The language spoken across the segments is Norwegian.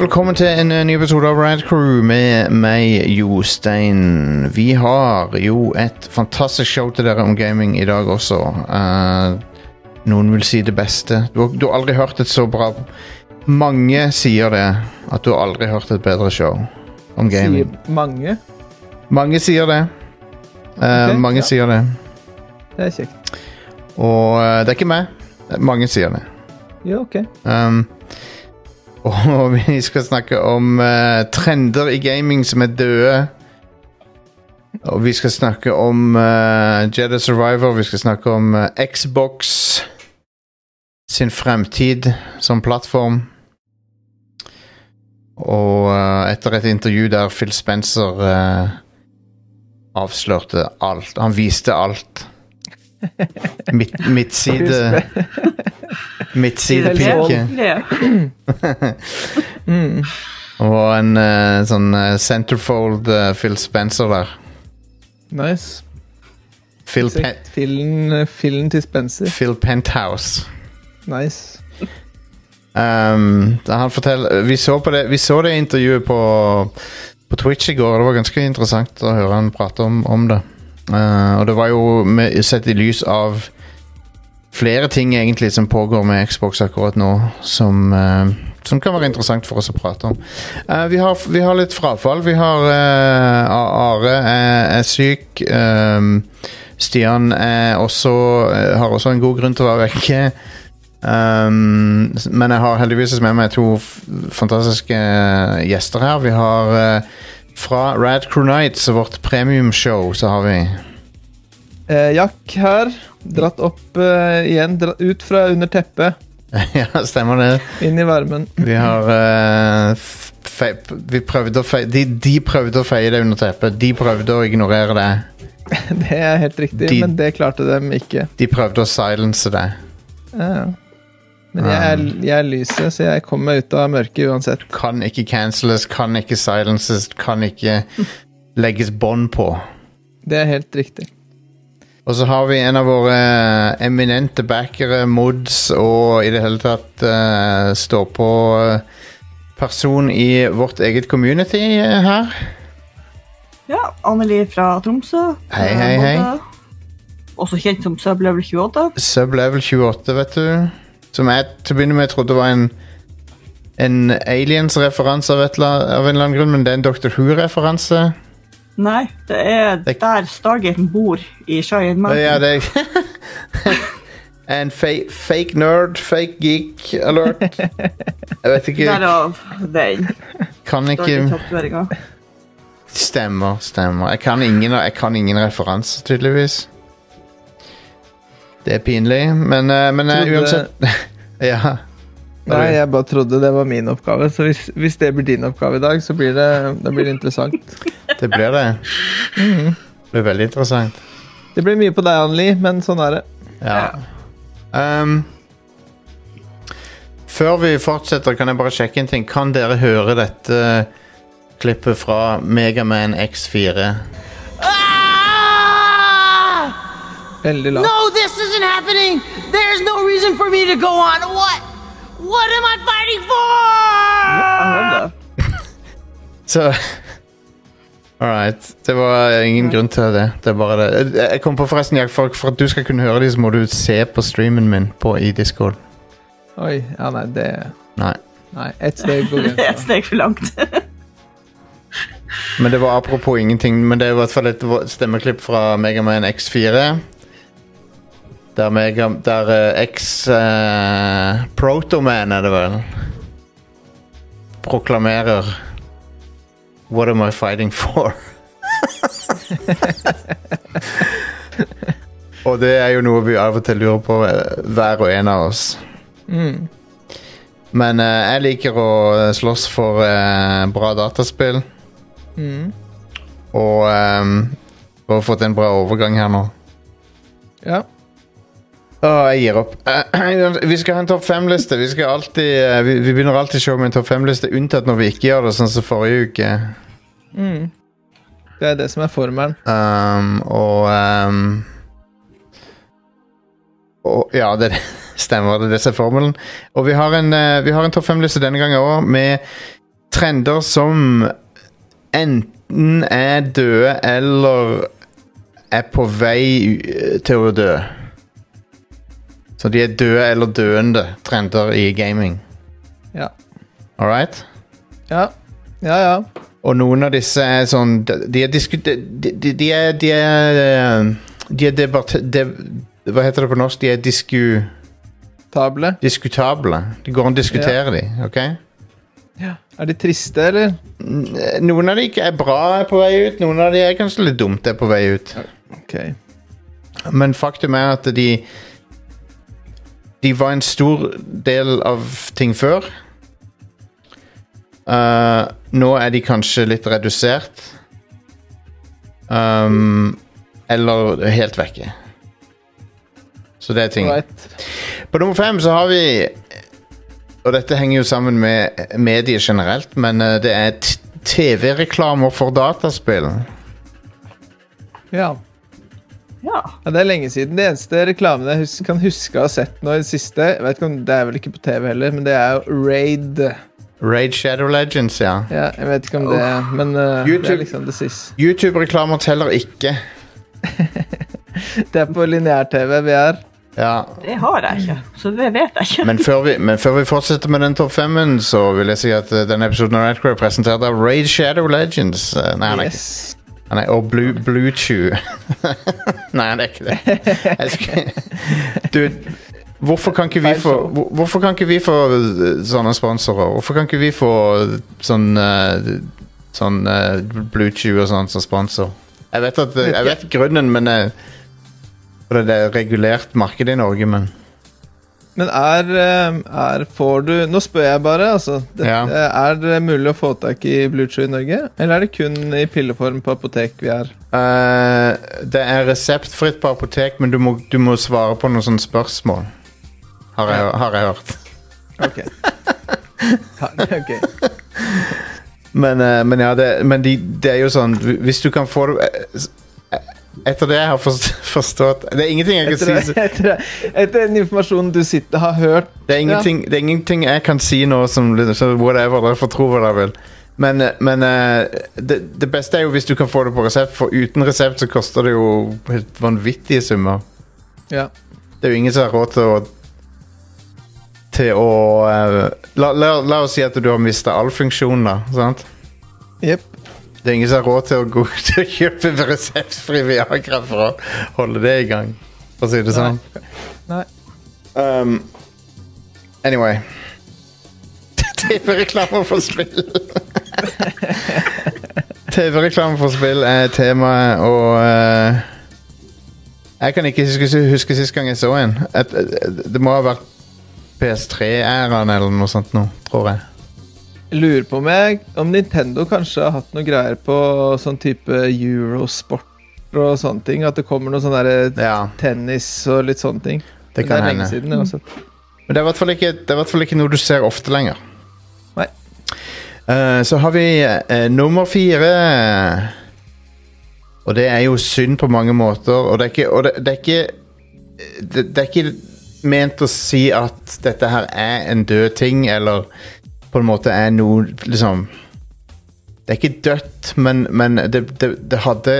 velkommen til en eh, ny episode av Rad Crew med meg, Jostein. Vi har jo et fantastisk show til dere om gaming i dag også. Uh, noen vil si det beste. Du du har aldri hørt et så bra Mange sier det, at du har aldri hørt et bedre show om gaming. Sier mange. Mange sier det. Uh, okay, mange ja. sier det. Det er kjekt. Og uh, det er ikke meg. Mange sier det. Ja, ok. Um, og vi skal snakke om uh, trender i gaming som er døde. Og vi skal snakke om uh, Jedi Survivor. Vi skal snakke om uh, Xbox sin fremtid som plattform. Og etter et intervju der Phil Spencer avslørte alt. Han viste alt. Midt, midtside Midtsidepike. Mm. Og en uh, sånn eh, centerfold uh, Phil Spencer der. Nice. Phil, Pen Fillen, fillen til Spencer. Phil Penthouse. Nice. Um, han forteller vi så, på det, vi så det intervjuet på, på Twitch i går. Det var ganske interessant å høre han prate om, om det. Eh, og det var jo med, sett i lys av flere ting egentlig som pågår med Xbox akkurat nå, som, uh, som kan være interessant for oss å prate om. Uh, vi, har, vi har litt frafall. Vi har Are er, er syk. Stian er også, har også en god grunn til å være vekke. Um, men jeg har heldigvis med meg to fantastiske gjester her. Vi har eh, fra Rad Crew Nights, vårt premiumshow, så har vi Eh, Jack her. Dratt opp eh, igjen. Dratt ut fra under teppet. Ja, stemmer det. Inn i varmen. Vi har eh, Vi prøvde å feie de, de prøvde å feie det under teppet. De prøvde å ignorere det. Det er helt riktig, De- men det klarte dem ikke. De prøvde å silence det. Ja. Men jeg er, jeg er lyset, så jeg kommer meg ut av mørket uansett. Kan ikke canceles, kan ikke silences, kan ikke legges bånd på. Det er helt riktig. Og så har vi en av våre eh, eminente backere, mods, og i det hele tatt uh, står på eh, person i vårt eget community her. Ja, Anneli fra Tromsø. Hei, hei, hei. Også kjent som Sublevel 28. Sublevel 28, vet du. Som jeg til å begynne med trodde var en en aliens-referanse av, av en eller annen grunn, men det er en Doctor Who-referanse. Nei, det er Det- der Stargaten bor i Cheyenne Mountain. Ja, det er En fa fake nerd, fake geek alert. Jeg vet ikke Derav den Kan ikke. Stemmer, stemmer. Jeg kan ingen, jeg kan ingen referanse, tydeligvis. Det er pinlig, men, eh, men eh, Trodde- uansett Ja. Nei, jeg bare trodde det var min oppgave, så hvis, hvis det blir din oppgave i dag, så blir det, det blir interessant. Det blir det. Det blir veldig interessant. Det blir mye på deg, Anneli, men sånn er det. Ja. Um, før vi fortsetter, kan jeg bare sjekke en ting. Kan dere høre dette klippet fra Megaman X4? Veldig lavt. No, this isn't happening. There's no reason for me to go on. What? What am I fighting for? Så All right. Det var ingen grunn til det. Det er bare det. Jeg kom på forresten, Jack, for, for at du skal kunne høre dem, så må du se på streamen min på, i Discord. Oi, ja nei, det Nei. Nei, ett steg går steg for langt. Men det var apropos ingenting. Men det er i hvert fall et stemmeklipp fra Megaman X4. Der, Mega, der eh, X uh, Protoman er det vel Proklamerer What am I fighting for? og det er jo noe vi av og til lurer på, eh, hver og en av oss. Mm. Men eh, jeg liker å eh, slåss for eh, bra dataspill. Mm. Og um, bare fått en bra overgang her nå. Ja. Å, jeg gir opp. Uh, vi skal ha en topp fem-liste. Vi, uh, alltid, vi, vi begynner alltid show med en topp fem-liste, unntatt når vi ikke gjør det, sånn som forrige uke. Mm. Det er det som er formelen. Um, og um, Og ja, det stemmer. Det er det som er formelen. Og vi har en, uh, vi har en topp fem-liste denne gangen òg, med trender som enten er døde eller er på vei til å dø. Så de er døde eller døende trender i gaming. Ja. All right? Ja, ja. ja. Og noen av disse er sånn De er disku... De, de, de er De er, eh, de er debatt... De, hva heter det på norsk? De er disku... Table. diskutable. Det går an å diskutere de, ok? Ja. Er de triste, eller? Noen av de er bra er på vei ut, noen av de er kanskje litt dumt er på vei ut. Ok. Men faktum er at de De var en stor del av ting før. Uh, nå er de kanskje litt redusert. Um, eller helt vekke. Så det er ting. Right. På nummer fem så har vi Og dette henger jo sammen med medier generelt, men eh, det er TV-reklamer for dataspill. Ja. Ja. ja. Det er lenge siden. Det eneste reklamen jeg hus kan huske å ha sett nå i det siste jeg vet ikke om Det er vel ikke på TV heller, men det er jo Raid. Raid Shadow Legends, ja. Ja, jeg vet ikke om det Men uh, det er liksom det siste. YouTube-reklamer teller ikke. Det er på lineær-TV vi er. Ja, Det har jeg ikke, så det vet jeg ikke. men før, vi, men før vi fortsetter med den topp femmen, så vil jeg si at uh, denne episoden av Radcrow er presentert av Raid Shadow Legends. Uh, nei, han er ikke Yes. Han er, og Blue, Blue Chew. Nei, han er ikke det. Skal, du, hvorfor kan ikke vi få Hvorfor kan ikke vi få uh, sånne sponsorer? Hvorfor kan ikke vi få sånn uh, Sånn Blue Chew og sånn som sponsor? Jeg vet, at, jeg vet grunnen, men For det er regulert marked i Norge, men Men er, eh, er Får du Nå spør jeg bare, altså. Det, Ja. Er det mulig å få tak i Bluetooth i Norge? Eller er det kun i pilleform på apotek vi er? uh, Det er reseptfritt på apotek, men du må, du må svare på noen sånne spørsmål. Har jeg, har jeg hørt. Ok. Ja, ok. Men, uh, men ja, det, men de, det er jo sånn Hvis du kan få det eh, Etter det jeg har forstått Det er ingenting jeg kan Etter, si etter, etter den informasjonen du sitter har hørt Det er ingenting, det er ingenting jeg kan si nå som så whatever, dere får tro hva dere vil. Men, eh, men eh, det, det beste er jo hvis du kan få det på resept, for uten resept så koster det jo helt vanvittige summer. Ja. Det er jo ingen som har råd til å Til å eh, la, la, la oss si at du har mista all funksjon, da. Sant? Jepp. Det er ingen som har råd til å, gå, til å kjøpe reseptfri Viagra for å holde det i gang. For å si det sånn. Nei. Um, anyway. TV-reklamer for spill. TV-reklame for spill er temaet, og uh, Jeg kan ikke huske, huske sist gang jeg så en. Et, et, det må ha vært PS3-æraen eller noe sånt nå, tror jeg. Lurer på om, jeg, om Nintendo kanskje har hatt noe greier på sånn type Eurosport og sånne ting. At det kommer noe sånn derre Ja, tennis og litt sånne ting. det kan det hende. siden. Altså. Men det er i hvert fall ikke, det ikke noe du ser ofte lenger. Nei. Uh, så har vi uh, nummer fire. Og det er jo synd på mange måter. Og det er ikke, det, det er ikke det, det er ikke ment å si at dette her er en død ting, eller på en måte er noe liksom Det er ikke dødt, men, men det, det, det hadde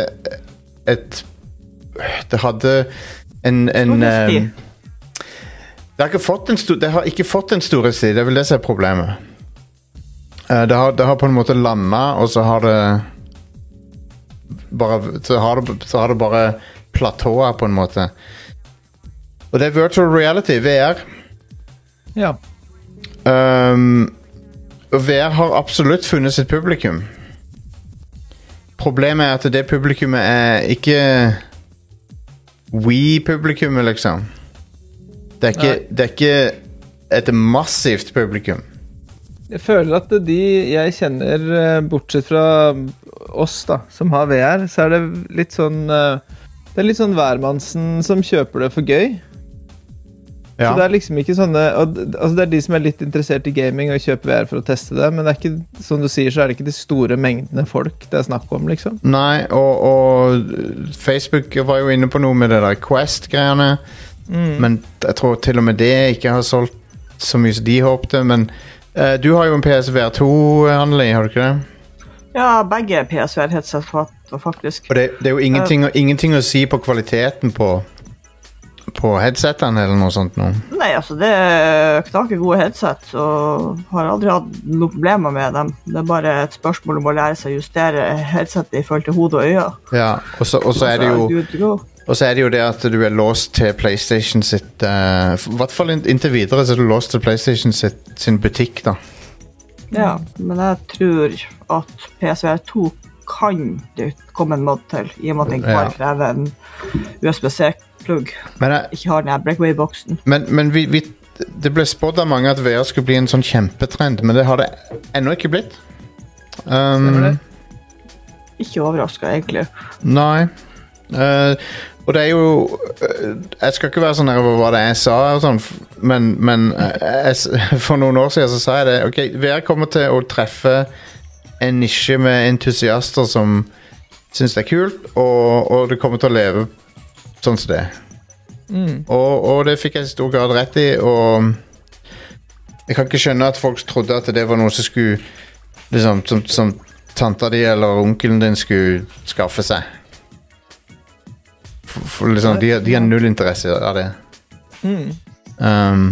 et Det hadde en, en eh, det har, ikke fått en stor, det har ikke fått en storhetstid, det er vel det som er problemet. Eh, det, har, det har på en måte landa, og så har det bare Så har det, så har det bare platåa, på en måte. Og det er virtual reality, VR. Ja. Um, VR har absolutt funnet sitt publikum. Problemet er at det publikummet er ikke We-publikummet, liksom. Det er, ikke, det er ikke et massivt publikum. Jeg føler at de jeg kjenner, eh, bortsett fra oss da, som har VR, så er det litt sånn eh, Det er litt sånn hvermannsen som kjøper det for gøy. Ja. Så det er liksom ikke sånne og, altså Det er de som er litt interessert i gaming og kjøper VR for å teste det, men det er ikke, som du sier, så er det ikke de store mengdene folk det er snakk om, liksom. Nei, og, og Facebook var jo inne på noe med det der Quest-greiene. Men jeg tror til og med det ikke har solgt så mye som de håpte. Men uh, du har jo en PSVR 2, Anneli, har du ikke det? Ja, begge PSVR-headset faktisk. Og det, det er jo ingenting, uh, ingenting å si på kvaliteten på, på headsetene eller noe sånt nå. Nei, altså, det er knake gode headset, og har aldri hatt noen problemer med dem. Det er bare et spørsmål om å lære seg å justere headsetet i forhold til hode og øyne. Ja, og så, og så er det jo go. Og så er det jo det at du er låst til PlayStation sitt eh, I hvert fall inntil videre så er du låst til PlayStation sitt, sin butikk, da. Ja, men jeg tror at PSVR 2 kan det komme en mod til, i og med at den kan kreve en USB-C-plugg. Men, jeg, Ikke ha den her breakaway-boksen. men, men vi, vi, det ble spådd av mange at VR skulle bli en sånn kjempetrend, men det har det ennå ikke blitt. Um, Ikke overraska, egentlig. Nei. Uh, og det er jo eh, Jeg skal ikke være sånn over hva det er jeg sa, og sånn, men, men eh, jeg, for noen år siden så sa jeg det. Ok, VR kommer til å treffe en nisje med entusiaster som syns det er kult, og, og det kommer til å leve sånn som det. Mm. Og, og det fikk jeg i stor grad rett i, og jeg kan ikke skjønne at folk trodde at det var noe som skulle liksom, som, som tanta di eller onkelen din skulle skaffe seg. For, for liksom, de, de har null interesse av det. Mm. Um,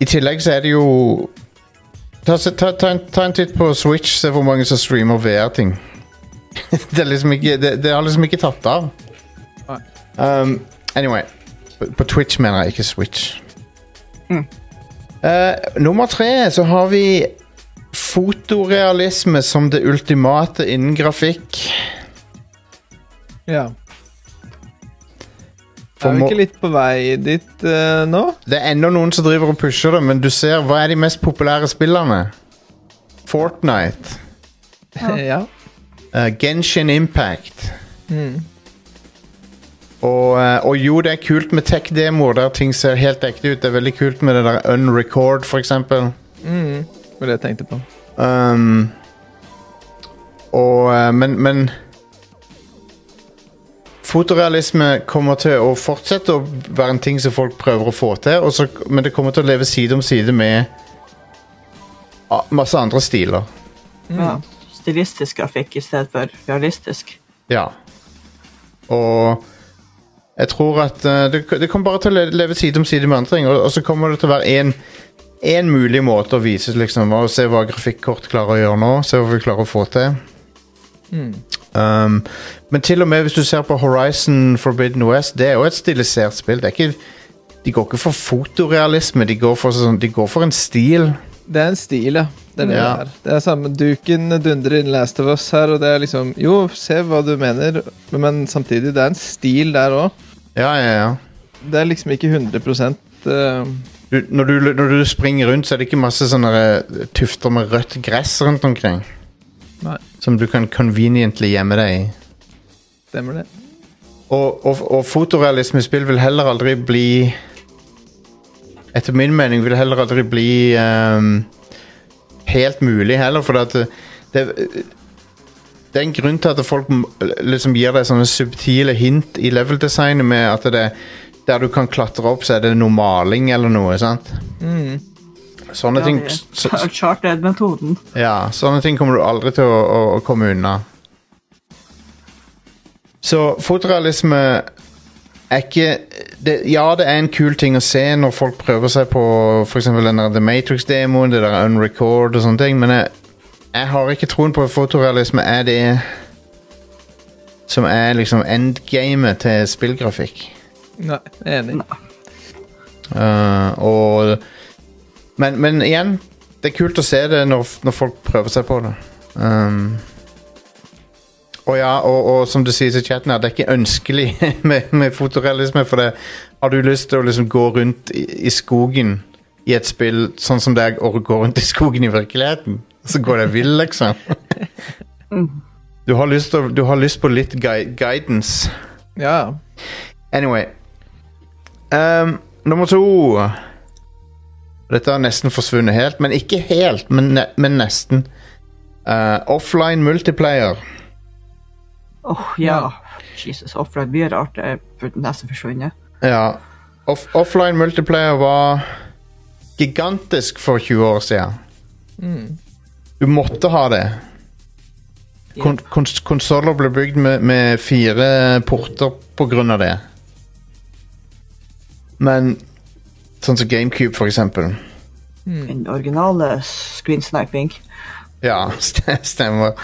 I tillegg så er det jo Ta, ta, ta, en, ta en titt på Switch, se hvor mange som streamer VR-ting. det, liksom ikke, det, det har liksom ikke tatt av. Um, anyway. På, Twitch mener jeg, ikke Switch. Mm. Uh, nummer tre så har vi fotorealisme som det ultimate innen grafikk. Ja. Er vi ikke litt på vei dit uh, nå? Det er ennå noen som driver og pusher det, men du ser hva er de mest populære spillerne? Fortnite, Ja. Ja. Eh, Genshin Impact. Mm. Og, eh, og jo, det er kult med tech-demoer der ting ser helt ekte ut. Det er veldig kult med det der Unrecord, for eksempel. Mm. Det var det jeg tenkte på. Um, og, eh, men, men Fotorealisme kommer til å fortsette å være en ting som folk prøver å få til, og så, men det kommer til å leve side om side med masse andre stiler. Ja. Stilistisk grafikk i stedet for realistisk. Ja. Og jeg tror at eh, det, det kommer bare til å leve side om side med andre ting, og, og så kommer det til å være en en mulig måte å vise liksom, og se hva grafikkort klarer å gjøre nå. Se hva vi klarer å få til. Mm. Um, men til og med hvis du ser på Horizon Forbidden West, det er jo et stilisert spill. Det er ikke, de går ikke for fotorealisme, de går for, sånn, de går for en stil. Det er en stil, ja. Det er det Ja. det er. Samme duken dundrer inn Last of Us her, og det er liksom Jo, se hva du mener, men samtidig, det er en stil der òg. Ja, ja, ja. Det er liksom ikke 100 uh, Du, når, du, når du springer rundt, så er det ikke masse sånne eh, tufter med rødt gress rundt omkring. Nei. Som du kan conveniently gjemme deg i. Stemmer det. Og, og, og spill vil heller aldri bli Etter min mening vil det heller aldri bli ehm, helt mulig heller, for at det, det, det er en grunn til at folk liksom gir deg sånne subtile hint i level-designet med at det der du kan klatre opp, så er det noe maling eller noe. sant? Mm. Sånne Ja, ting så, er Uncharted-metoden. ja, sånne ting kommer du aldri til å, å, å komme unna. Så fotorealisme er ikke det, Ja, det er en kul ting å se når folk prøver seg på f.eks. den der The Matrix-demoen, det der Unrecord og sånne ting, men jeg, jeg har ikke troen på at fotorealisme er det som er liksom endgamet til spillgrafikk. Nei, er enig. Uh, og men, men igjen, det er kult å se det når, når folk prøver seg på det. Um, og ja, og, og som du sier i chatten her, det er ikke ønskelig med, med fotorealisme. For det, har du lyst til å liksom gå rundt i, i skogen i et spill sånn som det er å gå rundt i skogen i virkeligheten, så går det vill, liksom. Du har lyst, til, du har lyst på litt gui guidance. Ja. Anyway. Um, nummer to. Dette har nesten forsvunnet helt, men ikke helt, men, ne men nesten. Uh, offline multiplayer. Åh, ja. Jesus, offline mye rart. Det burde nesten forsvunnet. Ja. Off offline multiplayer var gigantisk for 20 år siden. Du måtte ha det. Kon kons konsoller ble bygd med, med fire porter på grunn av det. Men sånn som GameCube, for eksempel. Den originale screensniping. Ja, st- stemmer.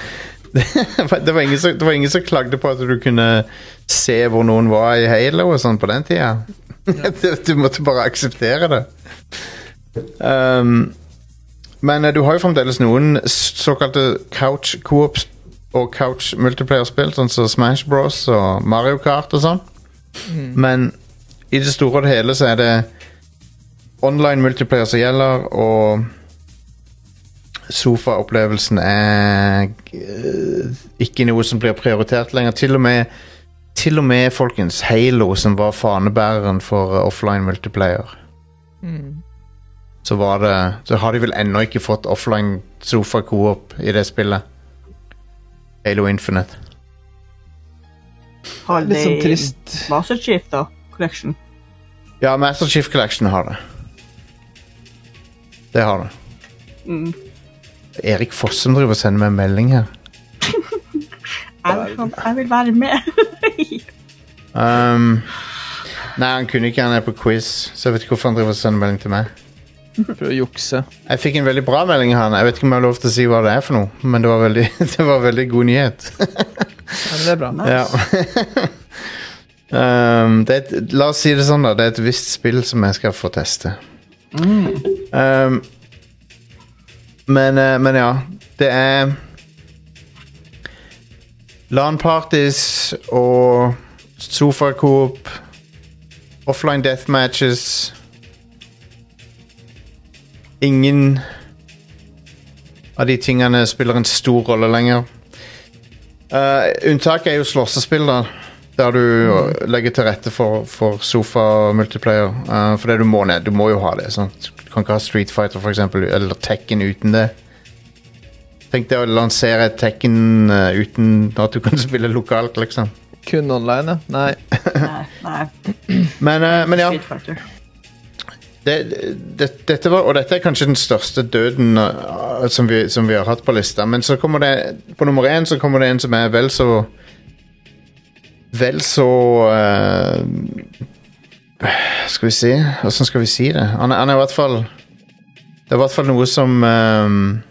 Det var, ingen som, det var ingen som klagde på at du kunne se hvor noen var i Halo og sånn på den tida. du måtte bare akseptere det. Um, men eh, du har jo fremdeles noen såkalte couch co-op og couch multiplayer-spill, sånn som Smash Bros og Mario Kart og sånn. Men i det store og det hele så er det online multiplayer som gjelder, og sofaopplevelsen er eh, ikke noe som blir prioritert lenger. Til og med, til og med folkens, Halo, som var fanebæreren for eh, offline multiplayer, så var det Så har de vel ennå ikke fått offline sofa-coop i det spillet. Halo Infinite. Har Litt sånn de trist. Master Chief, da? Collection. Ja, Master Chief Collection har det. Det har det. Mm. Erik Fossum driver og sender meg en melding her. Jeg, vil- jeg vil være med. Um, nei, han kunne ikke, han er på quiz, så jeg vet ikke hvorfor han driver og sender melding til meg. For å jukse. Jeg fikk en veldig bra melding av han. Jeg vet ikke om jeg har lov til å si hva det er for noe, men det var veldig, det var veldig god nyhet. Ja, men det er bra. Ja. um, det er et, la oss si det sånn, da. Det er et visst spill som jeg skal få teste. Um, men, eh, men ja, det er LAN-parties og sofa-coop, offline deathmatches Ingen av de tingene spiller en stor rolle lenger. Uh, unntaket er jo slåssespill, da. Der du uh, legger til rette for, for sofa-multiplayer. Uh, for det du må ned. Du må jo ha det. Sant? Du kan ikke ha Street Fighter for eksempel, eller Tekken uten det. Tenk deg å lansere Tekken uh, uten at du kan spille lokalt, liksom. Kun online, ja. Nei. Nei, nei. Men, uh, men ja. Det, det, dette var, og dette er kanskje den største døden uh, som, vi, som vi har hatt på lista. Men så kommer det på nummer én så kommer det en som er vel så Vel så uh, Skal vi si Hvordan skal vi si det? Han, er- han er i hvert fall Det er i hvert fall noe som um,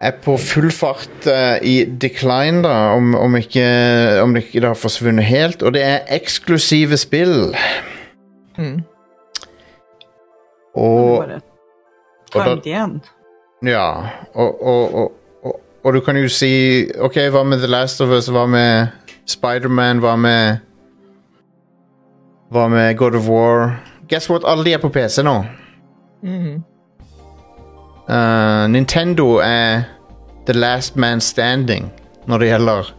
er på full fart uh, i decline, da, om, om, ikke, om det ikke har forsvunnet helt. Og det er eksklusive spill. Mm. Og og ta da- igjen. Ja, og, og, og, og, og du kan jo si Ok, hva med The Last of Us? Hva med Spiderman? Hva med Hva med God of War? Guess what? Alle de er på PC nå. Mhm. uh, Nintendo er the last man standing når det gjelder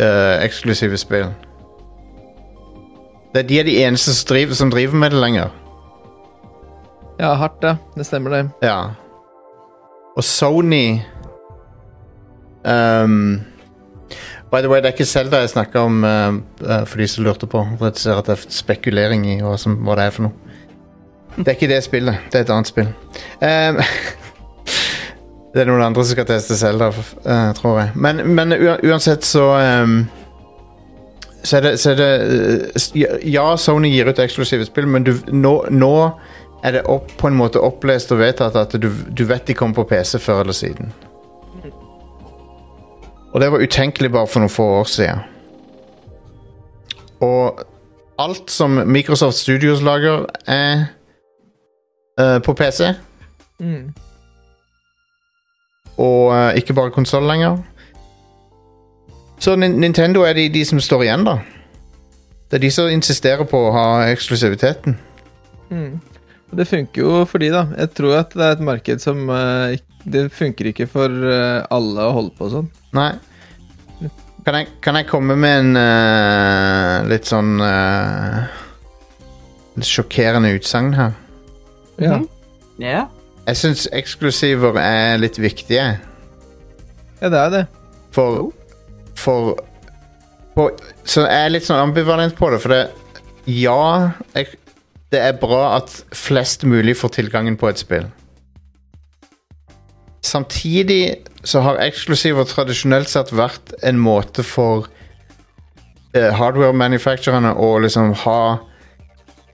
uh, eksklusive spill. Det, de er de eneste som driver, som driver med det lenger. Ja, hardt, ja. Det stemmer, det. Ja. Og Sony um, By the way, det er ikke Zelda jeg snakker om, uh, for de som lurte på. Jeg ser at det er spekulering i hva, som, hva det er for noe. Det er ikke det spillet. Det er et annet spill. Um, det er noen andre som skal teste Zelda, uh, tror jeg. Men, men uansett så um, så er det, så er det Ja, Sony gir ut eksklusive spill, men du, nå, nå er det opp, på en måte opplest og vedtatt at du, du vet de kommer på PC før eller siden. Og det var utenkelig bare for noen få år siden. Og alt som Microsoft Studios lager, er uh, på PC. Mm. Og uh, ikke bare konsoll lenger. Så Nin- Nintendo er de, de som står igjen, da. Det er de som insisterer på å ha eksklusiviteten. Mm. Det funker jo for de, da. Jeg tror at det er et marked som uh, Det funker ikke for alle å holde på sånn. Nei. Kan jeg, kan jeg komme med en uh, litt sånn uh, Litt sjokkerende utsagn her? Ja. Mm. Yeah. Jeg syns eksklusiver er litt viktige. ja, det er det. For For på, Så jeg er litt sånn ambivalent på det, for det Ja, jeg, det er bra at flest mulig får tilgangen på et spill. Samtidig så har eksklusiver tradisjonelt sett vært en måte for eh, hardware-manufacturerne å liksom ha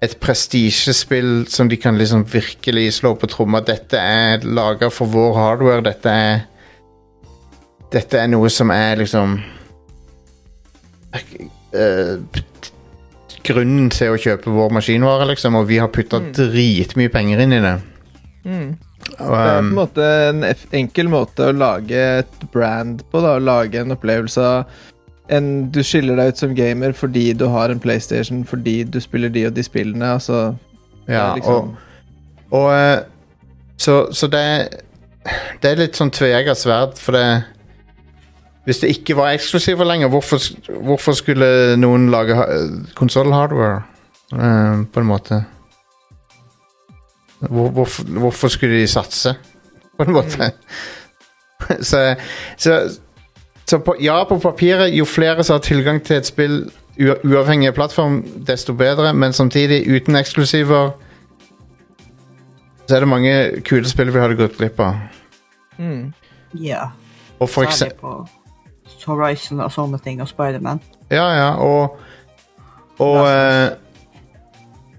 et prestisjespill som de kan liksom virkelig slå på tromma. Dette er laga for vår hardware. Dette er Dette er noe som er liksom eh, Grunnen til å kjøpe vår maskinvare, liksom, og vi har putta dritmye penger inn i det. Mm. Det er på en um, måte en enkel måte å lage et brand på. da, å Lage en opplevelse av en, Du skiller deg ut som gamer fordi du har en PlayStation, fordi du spiller de og de spillene. altså ja, liksom, og, og eh, Så, så det Det er litt sånn tveegga sverd, for det Hvis det ikke var eksklusiver lenger, hvorfor, hvorfor skulle noen lage konsoll-hardware? Uh, på en måte. Hvor, hvorfor, hvorfor skulle de satse, på en måte? så så, så på, ja, på papiret, jo flere som har tilgang til et spill ua- uavhengig av plattform, desto bedre, men samtidig, uten eksklusiver så er det mange kule spill vi hadde gått glipp av. mm. Ja. Og for Særlig eksempel på Horizon og sånne ting, og Spiderman. Ja, ja, og Og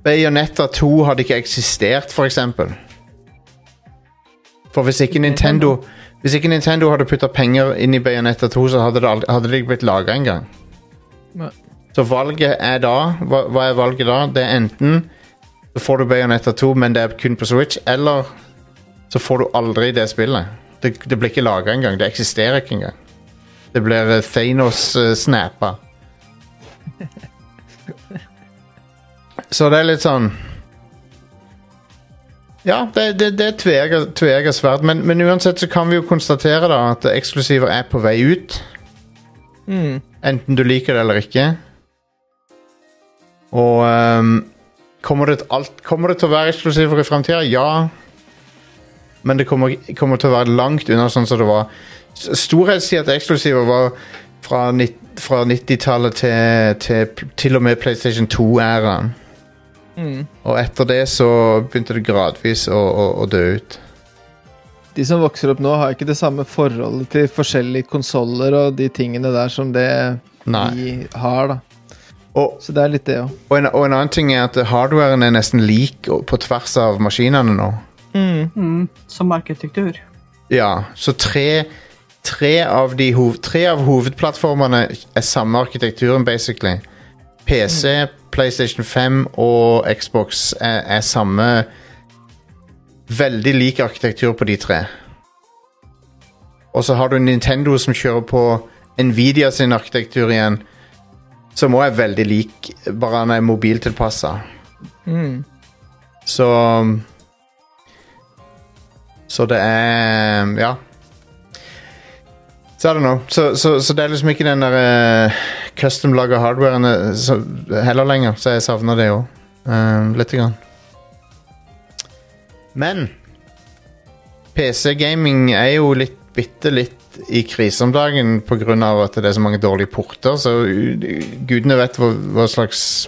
Bayonetta 2 hadde ikke eksistert, for eksempel. For hvis ikke Nintendo Hvis ikke Nintendo hadde putta penger inn i Bayonetta 2, så hadde det, aldri, hadde det ikke blitt laga engang. Så valget er da hva, hva er valget da? Det er enten så får du Bayonetta 2, men det er kun på Switch, eller så får du aldri det spillet. Det, det blir ikke laga engang. Det eksisterer ikke engang. Det blir uh, Thanos-snappa. så det er litt sånn Ja, det, det, det er tveegget sverd, men, men uansett så kan vi jo konstatere da at eksklusiver er på vei ut. Mm. Enten du liker det eller ikke. Og um, kommer, det, alt, kommer det til å være eksklusiver i framtida? Ja. Men det kommer, kommer til å være langt unna sånn som det var. Storhetstida til eksklusiver var fra, fra 90-tallet til, til, til og med PlayStation 2-æraen. Mm. Og etter det så begynte det gradvis å, å, å dø ut. De som vokser opp nå, har ikke det samme forholdet til forskjellige konsoller og de tingene der som det Nei. vi har, da. Og, Så det er litt det òg. og, en, og en annen ting er at hardwaren er nesten lik på tvers av maskinene nå. Mm. Mm, som arkitektur. Ja, så tre, tre, av de hov, tre av hovedplattformene er samme arkitekturen, basically. PC, PlayStation 5 og Xbox er, er samme Veldig lik arkitektur på de tre. Og så har du Nintendo som kjører på Nvidia sin arkitektur igjen, som òg er veldig lik, bare han er mobiltilpassa. Mm. Så Så det er Ja. Så er det know. Så, så, så det er liksom ikke den der uh, custom-laga hardwarene heller lenger, så jeg savner det òg. Uh, Lite grann. Men PC-gaming er jo litt bitte litt i krise om dagen pga. at det er så mange dårlige porter, så gudene vet hva, hva slags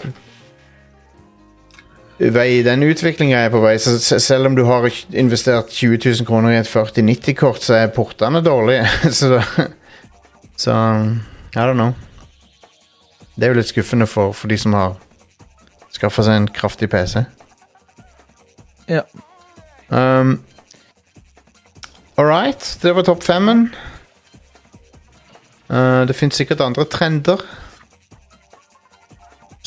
vei den utviklinga er på vei. Så selv om du har investert 20 000 kroner i et 4090-kort, så er portene dårlige. så, så I don't know. Det er jo litt skuffende for, for de som har skaffa seg en kraftig PC. Ja. Um, All right, det var topp femmen. Uh, det fins sikkert andre trender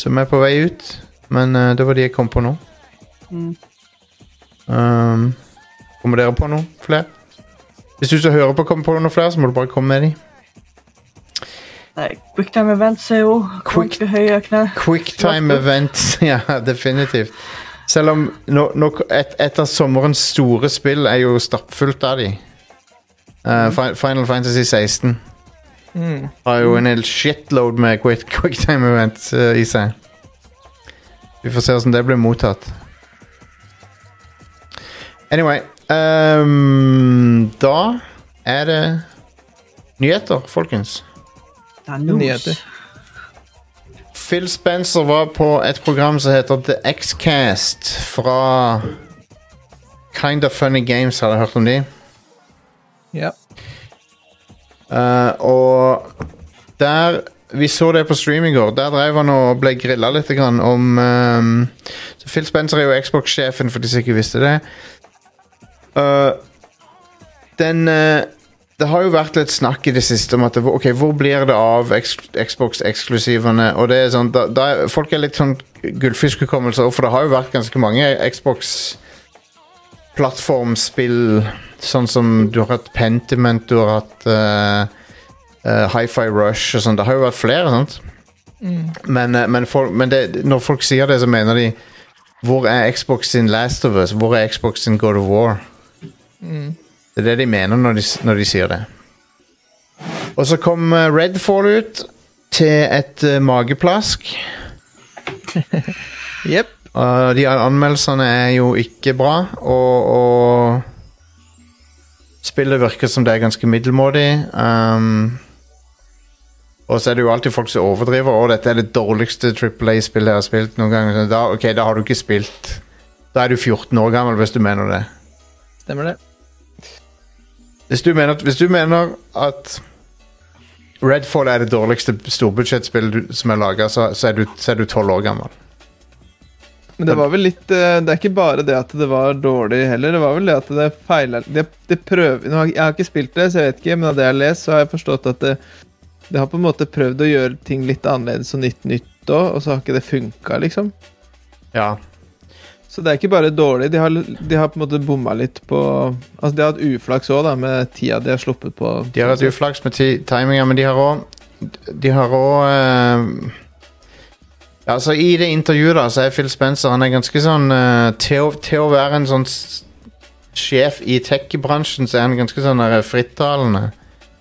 som er på vei ut, men uh, det var de jeg kom på nå. Mm. Um, kommer dere på noe flere? Hvis du som hører på kommer på noe flere, så må du bare komme med de. Nei, Quicktime events er jo Quick- ganske høye knær. Quicktime events, ja, definitivt. Selv om no, no, et, et av sommerens store spill er jo stappfullt av de. Uh, Final Fantasy 16 Mm. har jo en hel shitload med quick, quicktime events uh, i seg. Vi får se hvordan det blir mottatt. Anyway um, Da er det nyheter, folkens. Er. Nyheter. Phil Spencer var på et program som heter The X-Cast fra Kind of Funny Games. Har jeg hørt om de? Ja. Uh, og der Vi så det på stream i går. Der drev han og ble grilla litt grann om um, så Phil Spencer er jo Xbox-sjefen, for de som ikke visste det. Uh, den eh, Det har jo vært litt snakk i det siste om at det, Ok, hvor blir det av Xbox-eksklusivene? Og det er sånn da, da er, Folk er litt sånn gullfiskhukommelse, for det har jo vært ganske mange Xbox plattformspill, sånn som du har hatt Pentiment, du har hatt uh, Hi-Fi Rush og sånn. Det har jo vært flere, sant? Men, uh, men, folk, men det, når folk sier det, så mener de Hvor er Xbox sin Last of Us? Hvor er Xbox sin God of War? Det er det de mener når de, når de sier det. Og så kom eh, Redfall ut til et uh, mageplask. Jepp. Og de anmeldelsene er jo ikke bra, og, og spillet virker som det er ganske middelmådig. Um, og så er det jo alltid folk som overdriver. Og dette er det dårligste Triple A-spillet jeg har spilt noen gang. Da, ok, da har du ikke spilt. Da er du 14 år gammel, hvis du mener det. Stemmer det. Hvis du mener, hvis du mener at Redfall er det dårligste storbudsjettspillet som er laga, så, så er du 12 år gammel. Men det var vel litt eh, Det er ikke bare det at det var dårlig heller. Det var vel det at det feila det, det prøver, Jeg har ikke spilt det, så jeg vet ikke, men av det jeg har lest, så har jeg forstått at det, det har på en måte prøvd å gjøre ting litt annerledes og nytt nytt òg, og så har ikke det funka, liksom. Ja. Så det er ikke bare dårlig. De har, de har på en måte bomma litt på Altså, de har hatt uflaks òg, da, med tida de har sluppet på. De har hatt uflaks med timinga, men de har òg De har òg altså I det intervjuet da så er Phil Spencer Han er ganske sånn eh, til, å, til å være en sånn sjef i tech-bransjen, så er han ganske sånn der frittalende.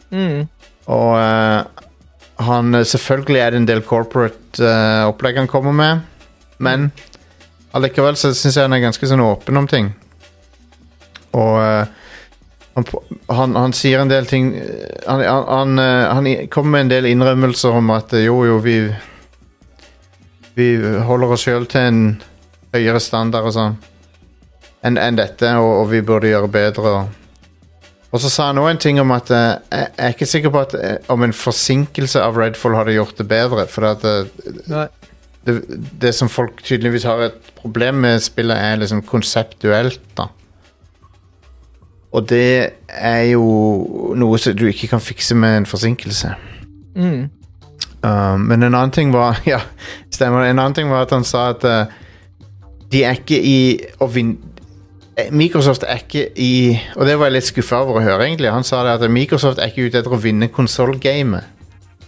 Mm. Og eh, han Selvfølgelig er det en del corporate eh, opplegg han kommer med, men allikevel så syns jeg han er ganske sånn åpen om ting. Og eh, han, han, han sier en del ting eh, Han, han, han, eh, kommer med en del innrømmelser om at jo, jo, vi Vi holder oss sjøl til en høyere standard og sånn enn en dette, og, og vi burde gjøre bedre. Og, så sa han òg en ting om at jeg jeg er ikke sikker på at om en forsinkelse av Redfall hadde gjort det bedre. For at Nei. Det, det som folk tydeligvis har et problem med spillet, er liksom konseptuelt, da. Og det er jo noe som du ikke kan fikse med en forsinkelse. Mm. Uh, men en annen ting var Ja, stemmer. En annen ting var at han sa at uh, de er ikke i å vinne Microsoft er ikke i Og det var jeg litt skuffa over å høre, egentlig. Han sa det at Microsoft er ikke ute etter å vinne konsollgamet.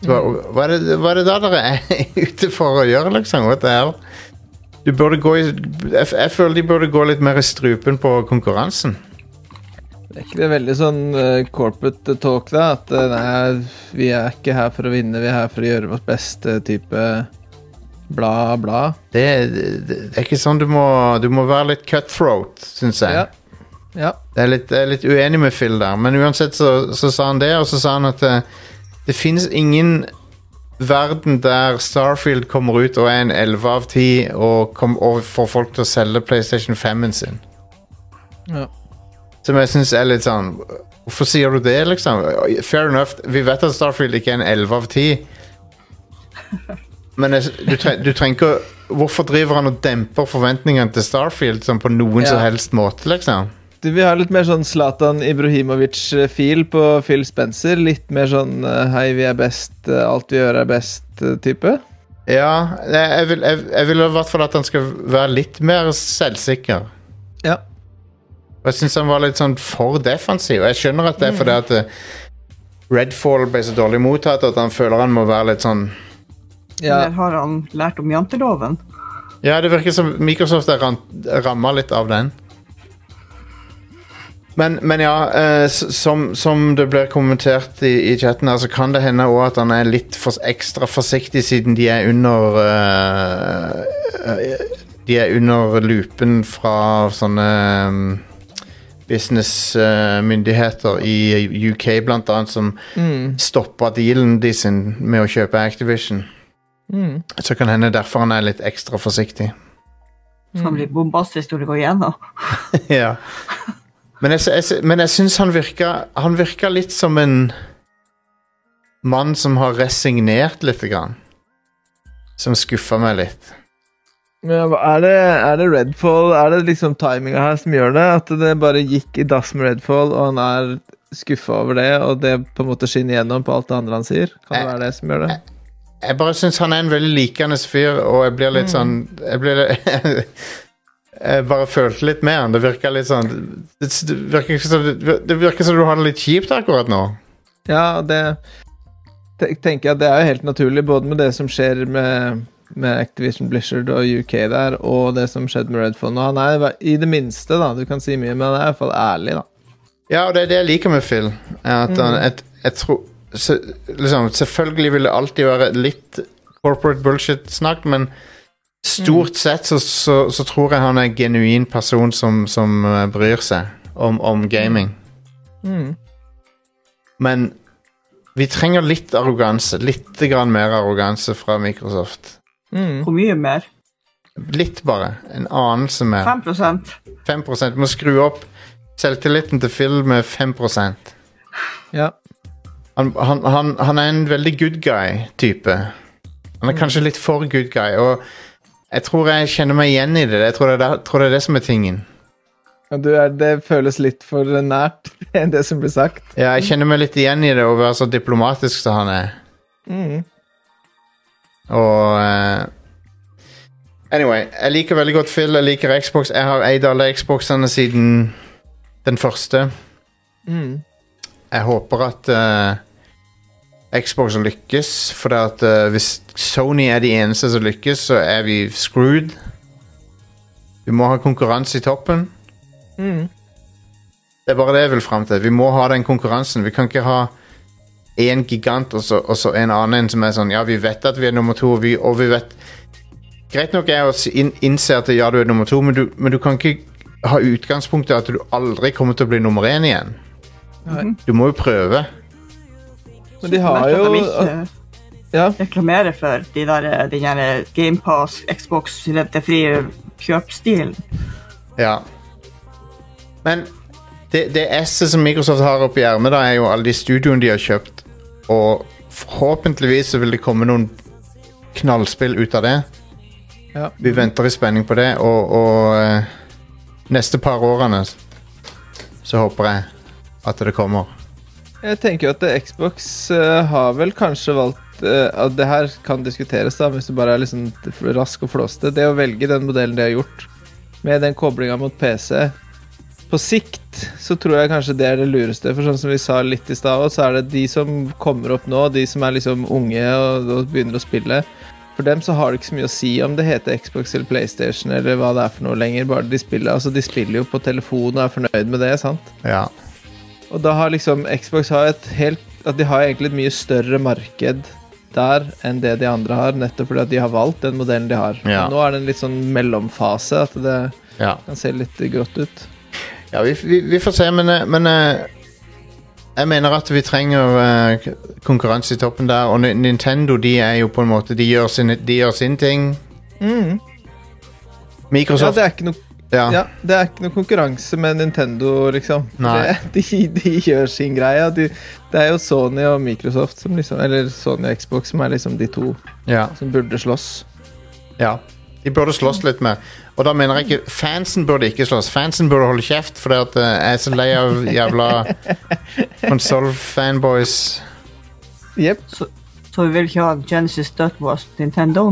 Hva, hva, er det- hva er det da dere er ute for å gjøre, liksom? What the hell? Du burde gå i jeg, jeg føler de burde gå litt mer i strupen på konkurransen. Det er ikke det veldig sånn uh, corporate talk, da? At uh, nei, vi er ikke her for å vinne, vi er her for å gjøre vårt beste type bla, bla. Det, det, det er ikke sånn du må Du må være litt cutthroat, syns jeg. Ja. ja. Jeg er litt, jeg er litt uenig med Phil der, men uansett så, så sa han det, og så sa han at eh, det finnes ingen verden der Starfield kommer ut og er en 11 av 10 og, kom, og får folk til å selge PlayStation 5-en sin. ja. Som jeg syns er litt sånn Hvorfor sier du det, liksom? Fair enough, vi vet at Starfield ikke er en 11 av 10. Men jeg, du, tre, du trenger ikke Hvorfor driver han og demper forventningene til Starfield sånn på noen Ja. som helst måte, liksom? Du vil ha litt mer sånn Zlatan Ibrahimovic-fil på Phil Spencer. Litt mer sånn eh, hei, vi er best, eh, alt vi gjør er best-type. Ja, jeg, vil, jeg, jeg vil i hvert fall at han skal være litt mer selvsikker. Ja. Og jeg syns han var litt sånn for defensiv. Og jeg skjønner at det er fordi at eh, Redfall ble så dårlig mottatt at han føler han må være litt sånn ja. Eller har han lært om janteloven? Ja, det virker som Microsoft er ram, ramma litt av den. Men, men ja, eh, som, som det blir kommentert i, i chatten her, så kan det hende også at han er litt for, ekstra forsiktig siden de er under eh, eh, De er under loopen fra sånne um, businessmyndigheter i UK, blant annet, som Mm. stoppa dealen de sin med å kjøpe Activision. Mm. Så kan hende derfor han er litt ekstra forsiktig. Som blir bombastisk når det går igjennom. ja. Men jeg, jeg, men jeg syns han virka Han virka litt som en mann som har resignert lite grann. Som skuffa meg litt. Ja, er det, er det Redfall Er det liksom timinga her som gjør det? At det bare gikk i dass med Redfall, og han er skuffa over det, og det på en måte skinner gjennom på alt det andre han sier? Kan det jeg, være det som gjør det? Jeg bare syns han er en veldig likende fyr, og jeg blir litt sånn Jeg blir Jeg bare følte litt med han. Det virka litt sånn Det, det virker som du har det litt kjipt akkurat nå. Ja, det tenker jeg det er jo helt naturlig, både med det som skjer med, med Activision Blizzard og UK der, og det som skjedde med Redfond. Og han er i det minste, da, du kan si mye, men han er i hvert fall ærlig, da. Ja, og det er det jeg liker med Phil. At han, jeg, jeg tror se, liksom, Selvfølgelig vil det alltid være litt corporate bullshit-snakk, men stort sett så, så, så tror jeg han er en genuin person som, som eh, bryr seg om, om gaming. Mm. Men vi trenger litt arroganse. Litt grann mer arroganse fra Microsoft. Mm. Hvor mye mer? Litt, bare. En anelse mer. 5 5 Du må skru opp selvtilliten til Phil med 5% Ja. han, han, han, han er en veldig good guy-type. Han er kanskje litt for good guy, og jeg tror jeg kjenner meg igjen i det. Jeg tror det, det, tror det er det som er tingen. Du er, det føles litt for nært enn det som blir sagt. Ja, jeg kjenner meg litt igjen i det å være så diplomatisk som han er. Mm. Og uh, Anyway, jeg liker veldig godt Phil. Jeg liker Xbox. Jeg har eid alle Xboxene siden den første. Mm. Jeg håper at eh, Xbox lykkes, for at uh, hvis Sony er de eneste som lykkes, så er vi screwed. Vi må ha konkurranse i toppen. Mm. Det er bare det jeg vil fram til. Vi må ha den konkurransen. Vi kan ikke ha én gigant og så, og så en annen en som er sånn Ja, vi vet at vi er nummer to, og vi, og vi vet Greit nok er å innse at ja, du er nummer to, men du, men du kan ikke ha utgangspunktet at du aldri kommer til å bli nummer én igjen. Nei. Du må jo prøve. Men de har jo Ja. reklamerer for de der, den der GamePass, Xbox, rentefrie kjøpstilen. Ja. Men det, det S-et som Microsoft har oppi ermet, er jo alle de studioene de har kjøpt. Og forhåpentligvis så vil det komme noen knallspill ut av det. Ja. Vi venter i spenning på det, og, og eh, neste par årene så håper jeg at det kommer. Jeg tenker jo at eh, Xbox eh, har vel kanskje valgt eh, at Det her kan diskuteres, da, hvis du bare er liksom rask og flåste. Det å velge den modellen de har gjort, med den koblinga mot PC På sikt så tror jeg kanskje det er det lureste. For sånn som vi sa litt i stad, så er det de som kommer opp nå, de som er liksom unge og, og begynner å spille. For dem så har det ikke så mye å si om det heter Xbox eller PlayStation eller hva det er for noe lenger. Bare de spiller Altså, de spiller jo på telefon og er fornøyd med det, sant? Ja. Og da har liksom Xbox har et helt At de har egentlig et mye større marked der enn det de andre har, nettopp fordi at de har valgt den modellen de har. Ja. Nå er det en litt sånn mellomfase, at det ja. kan se litt grått ut. ja vi, vi, vi får se, men, eh, men eh, jeg mener at vi trenger eh, konkurranse i toppen der. Og Nintendo de er jo på en måte De gjør sin, de gjør sin ting. Ja, Microsoft det er ikke noe ja. Ja, det er ikke noe konkurranse med Nintendo, liksom. Nei. Det, de, de gjør sin greie. De, det er jo Sony og Microsoft som liksom Eller Sony og Xbox som er liksom de to Ja, som burde slåss. ja. De burde slåss litt mer. Og da mener jeg ikke Fansen burde ikke slåss. Fansen burde holde kjeft, for eh, jeg er så lei av jævla konsoll-fanboys. Jepp. Så vi vil ikke ha Genesis Dot was Nintendo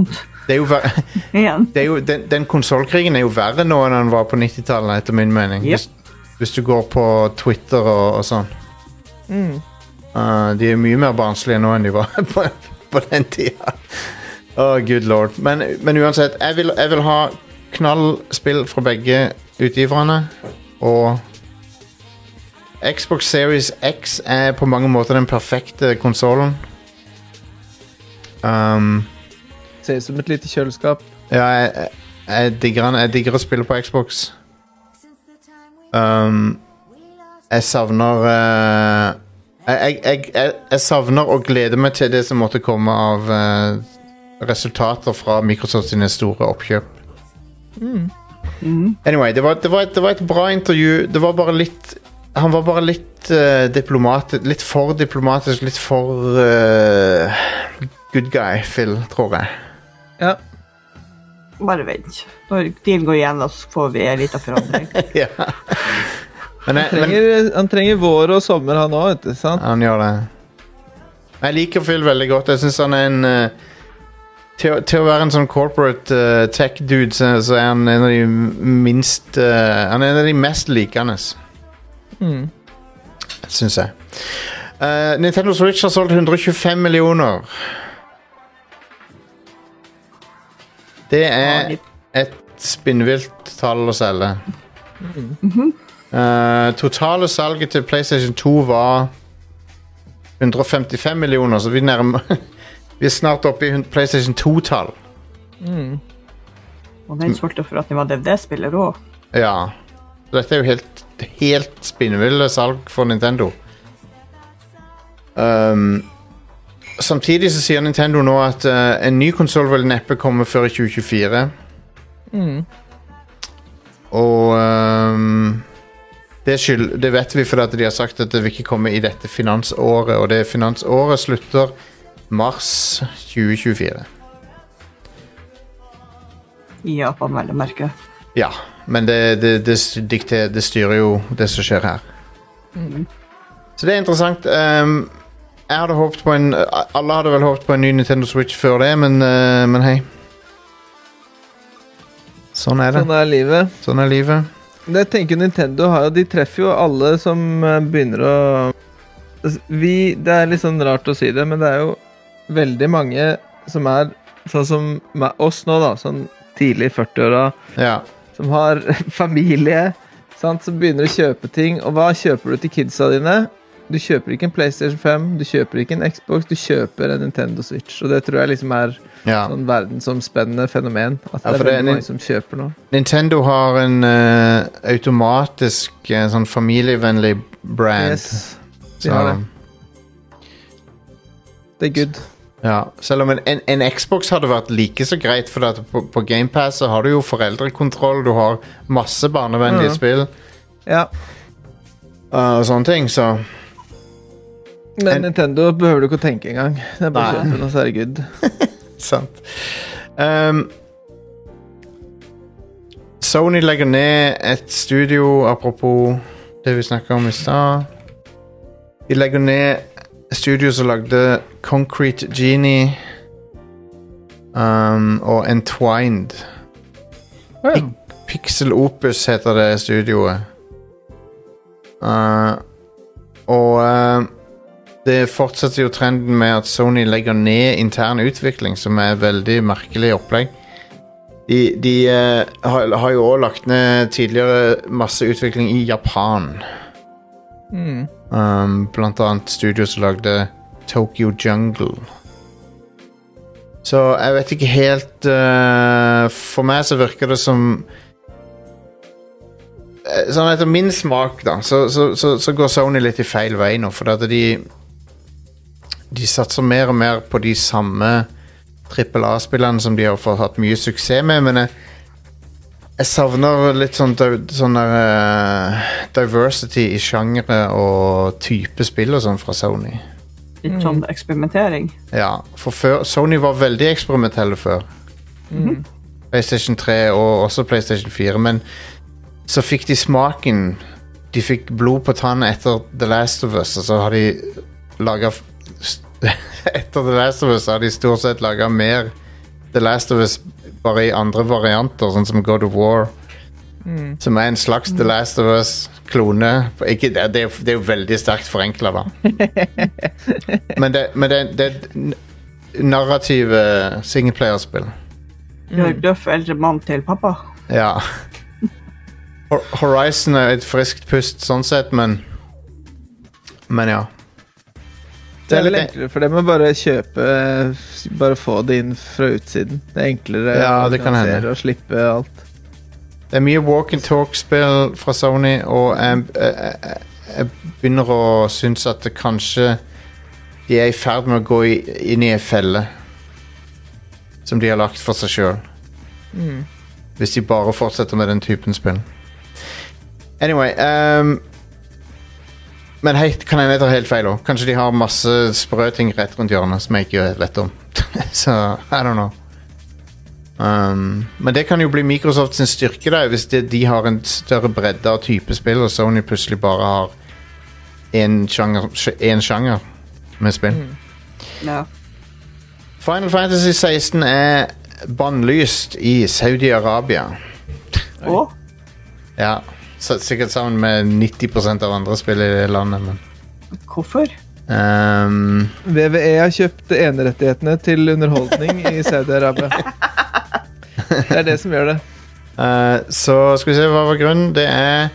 Det er jo ver det er jo, den den konsollkrigen er jo verre nå enn den var på 90-tallet, etter min mening. Yep. Hvis, hvis du går på Twitter og, og sånn. Mm. Uh, de er mye mer barnslige nå enn de var på, på den tida. Oh, good lord. Men, men uansett, jeg vil, jeg vil ha knallspill fra begge utgiverne. Og Xbox Series X er på mange måter den perfekte konsollen. Um, Ut som et lite kjøleskap. ja, jeg, jeg, digger jeg digger å spille på Xbox. Um, jeg savner uh, jeg, jeg, jeg, jeg, jeg savner og gleder meg til det som måtte komme av uh, resultater fra Microsoft sine store oppkjøp. Anyway, det var, det, var et, det var et bra intervju. Det var bare litt Han var bare litt uh, diplomatisk Litt for diplomatisk, litt for uh, good guy, Phil, tror jeg. Ja. Bare vent. Når dealen går igjen, så får vi en liten forandring. ja. Men, jeg, han, Trenger, han trenger vår og sommer, han òg, vet du. sant? han gjør det. Jeg liker Phil veldig godt. Jeg syns han er en eh, til, til å være en sånn corporate uh, tech-dude, så, så er han en av de minst uh, Han er en av de mest likende, Mm. syns jeg. Uh, Nintendo Switch har solgt 125 millioner. Det er et spinnvilt tall å selge. Uh, totale salget til PlayStation 2 var 155 millioner, så vi nærmer Vi er snart oppe i PlayStation 2-tall. Og den solgte for at den var DVD-spiller òg. Ja. Dette er jo helt, helt spinnville salg for Nintendo. Um, samtidig så sier Nintendo nå at eh, en ny konsoll vil neppe komme før i 2024. Mm. Og ehm, det, skyld, det vet vi fordi at de har sagt at det vil ikke komme i dette finansåret. Og det finansåret slutter mars 2024. i Japan, vel å merke. Ja, men det, det, det, dikter, det styrer jo det som skjer her. Så det er interessant. Ehm, jeg hadde håpet på en Alle hadde vel håpet på en ny Nintendo Switch før det, men, eh, men hei. Sånn er det. Sånn er livet. Sånn er livet. Det tenker Nintendo har jo De treffer jo alle som eh, begynner å Vi Det er litt sånn rart å si det, men det er jo veldig mange som er sånn som meg- oss nå, da. Sånn tidlig i 40-åra. Ja. Som har familie. Sant, som begynner å kjøpe ting. Og hva kjøper du til kidsa dine? Du kjøper ikke en PlayStation 5, du kjøper ikke en Xbox, du kjøper en Nintendo Switch. Og det tror jeg liksom er ja. sånn verdensomspennende fenomen. At det ja, er det en- mange som kjøper noe. Nintendo har en uh, automatisk eh, sånn familievennlig brand. Yes, de så, har det. Det er good. ja. Selv om en, en, en Xbox hadde vært like så greit, for på, på GamePass så har du jo foreldrekontroll, du har masse barnevennlige mm. spill Ja, uh, og sånne ting, så Men En- Nintendo behøver du ikke å tenke engang. Det er bare kjøpe den, og så er det good. Sant. Um, Sony legger ned et studio, apropos det vi snakka om i stad. De legger ned studio som lagde Concrete Genie um, og Entwined. Ja. Pixel Opus heter det studioet. Uh, og uh, det fortsetter jo trenden med at Sony legger ned intern utvikling, som er veldig merkelig opplegg. De, de eh, har, har jo òg lagt ned tidligere masse utvikling i Japan. Mm. Um, blant annet studio som lagde Tokyo Jungle. Så jeg vet ikke helt uh, For meg så virker det som eh, Sånn etter min smak, da, så, så, så, så går Sony litt i feil vei nå. For at de De satser mer og mer på de samme trippel A-spillene som de har fått hatt mye suksess med, men jeg, jeg savner litt sånn, sånn der, eh, diversity i sjangere og type spill og sånn fra Sony. Litt sånn eksperimentering. Ja, for før, Sony var veldig eksperimentelle før. Mm. PlayStation 3 og også PlayStation 4, men så fikk de smaken. De fikk blod på tann etter The Last of Us, og så har de laga Etter The Last of Us har de stort sett laga mer The Last of Us bare i andre varianter, sånn som God of War. Mm. Som er en slags The Last of Us-klone. Det, det, er jo- det er jo veldig sterkt forenkla, da. men det, men det, det er narrative singleplayerspill. Gjør Duff eldre mann til pappa. Ja. Horizon er et friskt pust sånn sett, men Men ja. Det er litt- enklere for dem å bare kjøpe Bare få det inn fra utsiden. Det er enklere Ja, det kan hende. å slippe alt. Det er mye walk and talk-spill fra Sony, og jeg, jeg, jeg, begynner å synes at det kanskje de er i ferd med å gå i, inn i ei felle. som de har lagt for seg sjøl. Mm. Hvis de bare fortsetter med den typen spill. Anyway ehm, Men hei, kan hende jeg tar helt feil òg. Kanskje de har masse sprø ting rett rundt hjørnet som jeg ikke vet om. Så I don't know. Um, men det kan jo bli Microsoft sin styrke, da, hvis de, de har en større bredde av type spill, og Sony plutselig bare har én sjanger, en sjanger med spill. Ja. Final Fantasy 16 er bannlyst i Saudi-Arabia. Oh. Ja, sikkert sammen med 90% av andre spill i det landet, men hvorfor? Um, VVE har kjøpt enerettighetene til underholdning i Saudi-Arabia. Det er det som gjør det. Uh, Så skal vi se, hva var grunnen? Det er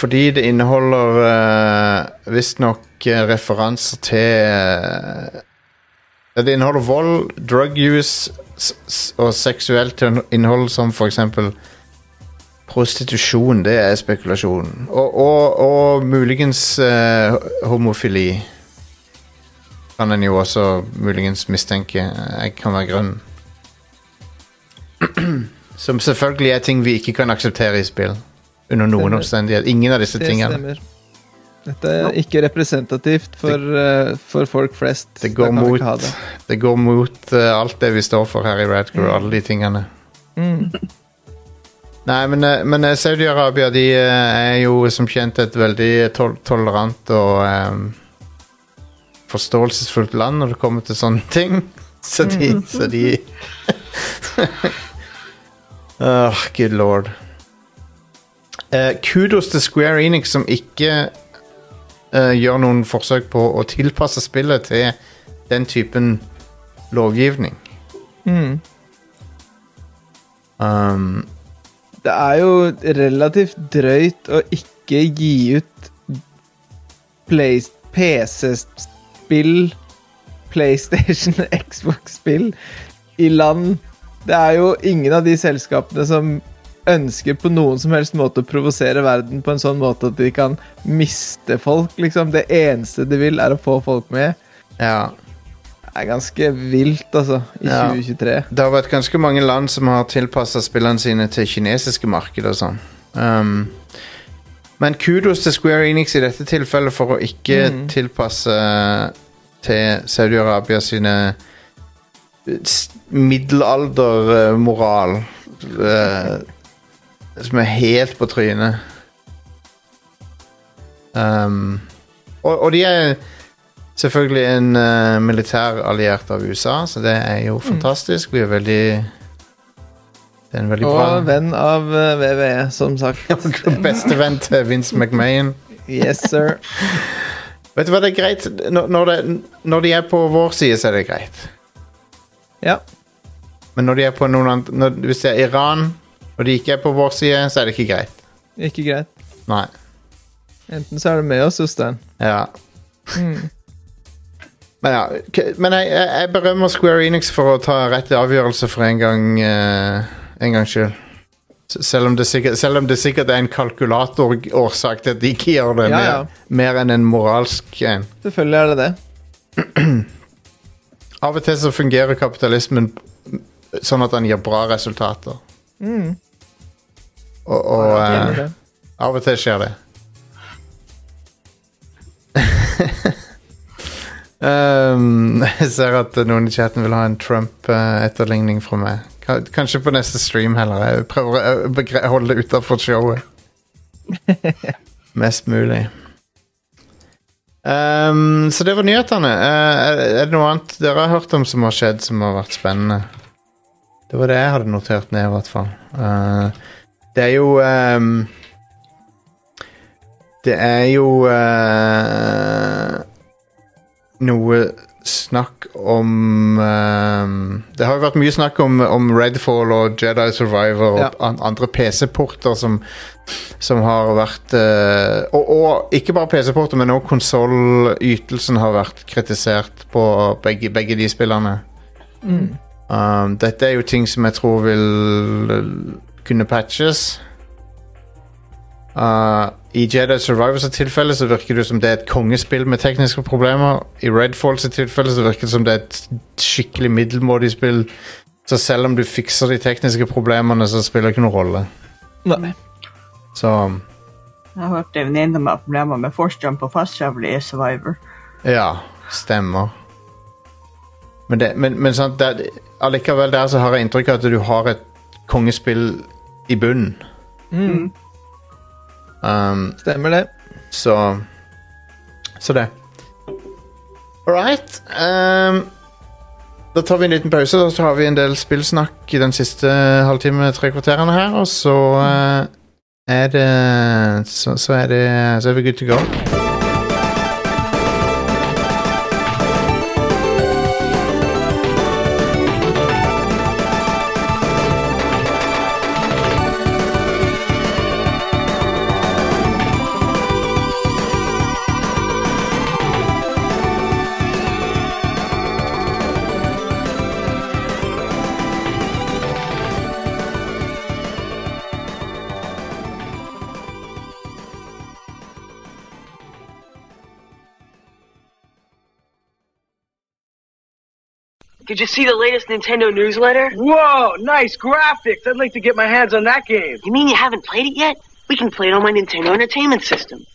fordi det inneholder uh, visstnok uh, referanser til uh, Det inneholder vold, drug use s s og seksuelt innhold som for eksempel prostitusjon. Det er spekulasjon. Og, og, og muligens eh, homofili. Kan en jo også muligens mistenke Jeg kan være grønn. Som selvfølgelig er ting vi ikke kan akseptere i spill. Under noen Stemmer. omstendighet. Ingen av disse Det tingene. stemmer. Dette er ikke representativt for, eh, for folk flest. Det går mot, det. det går mot uh, alt det vi står for her i Radcrew, alle de tingene. Mm. Nei, men, eh, men eh, Saudi-Arabia de eh, er jo som kjent et veldig tol tolerant og um, forståelsesfullt land når det kommer til sånne ting. Så de, så de Åh, good lord. Uh, kudos til Square Enix som ikke uh, gjør noen forsøk på å tilpasse spillet til den typen lovgivning. Mm. Um, Det er jo relativt drøyt å ikke gi ut PC-spill, PlayStation, Xbox-spill i land Det er jo ingen av de selskapene som ønsker på noen som helst måte å provosere verden på en sånn måte at de kan miste folk, liksom. Det eneste de vil, er å få folk med. ja. Er ganske vilt, altså, i Ja. 2023. Det har vært ganske mange land som har tilpassa spillene sine til kinesiske marked og sånn. Um, men kudos til Square Enix i dette tilfellet for å ikke Mm. tilpasse til Saudi-Arabia sine middelaldermoral. uh, som er helt på trynet. Um, og, og de er selvfølgelig en uh, militær alliert av USA, så det er jo fantastisk. Vi er veldig Det er en veldig bra Og venn av uh, VVE, som sagt. Bestevenn til Vince McMahon. Yes, sir. Vet du hva, det er greit når, når, det, når de er på vår side, så er det greit. Ja. Men når de er på noen andre når, Hvis det er Iran, og de ikke er på vår side, så er det ikke greit. Ikke greit. Nei. Enten så er du med oss, Jostein. Ja. Mm. Men ja, men jeg, jeg, berømmer Square Enix for å ta rett avgjørelse for en gang uh, En gang skyld. Selv om, det sikkert, selv om det sikkert er en kalkulatorårsak til at de ikke gjør det, Ja, mer, ja. mer enn en moralsk en. Selvfølgelig er det det. Av og til så fungerer kapitalismen sånn at den gir bra resultater. Mm. Og, og Enig i eh, det. av og til skjer det. um, jeg ser at noen i chatten vil ha en Trump-etterligning fra meg. Kanskje på neste stream heller. Jeg prøver å holde det utafor showet. Mest mulig. Um, så det var nyhetene. Uh, er, er det noe annet dere har hørt om som har skjedd som har vært spennende? Det var det jeg hadde notert ned, i hvert fall. Uh, det er jo um, Det er jo eh, noe snakk om um, Det har jo vært mye snakk om, om Redfall og Jedi Survivor og Ja. an, andre PC-porter som, som har vært uh, og, og ikke bare PC-porter, men også konsollytelsen har vært kritisert på begge, begge de spillerne. Mm. Um, dette er jo ting som jeg tror vil uh, kunne patches. Uh, I Jedi Survivors tilfelle så virker det som det er et kongespill med tekniske problemer. I Redfalls tilfelle så virker det som det er et skikkelig middelmådig spill. Så selv om du fikser de tekniske problemene, så spiller det ikke noen rolle. Nei. Så Jeg har hørt en venninne med problemer med force jump og fast travel i Survivor. ja, stemmer. Men, det, men, men sant, det, allikevel der så har jeg inntrykk av at du har et kongespill i bunnen. Mm. Um, Stemmer det. Så Så det. All right. Um, da tar vi en liten pause, og så har vi en del spillsnakk i den siste halvtime, tre kvarterene her, og så uh, er det så, så er det Så er vi good to go. Did you see the latest Nintendo newsletter? Whoa, nice graphics. I'd like to get my hands on that game. You mean you haven't played it yet? We can play it on my Nintendo Entertainment System.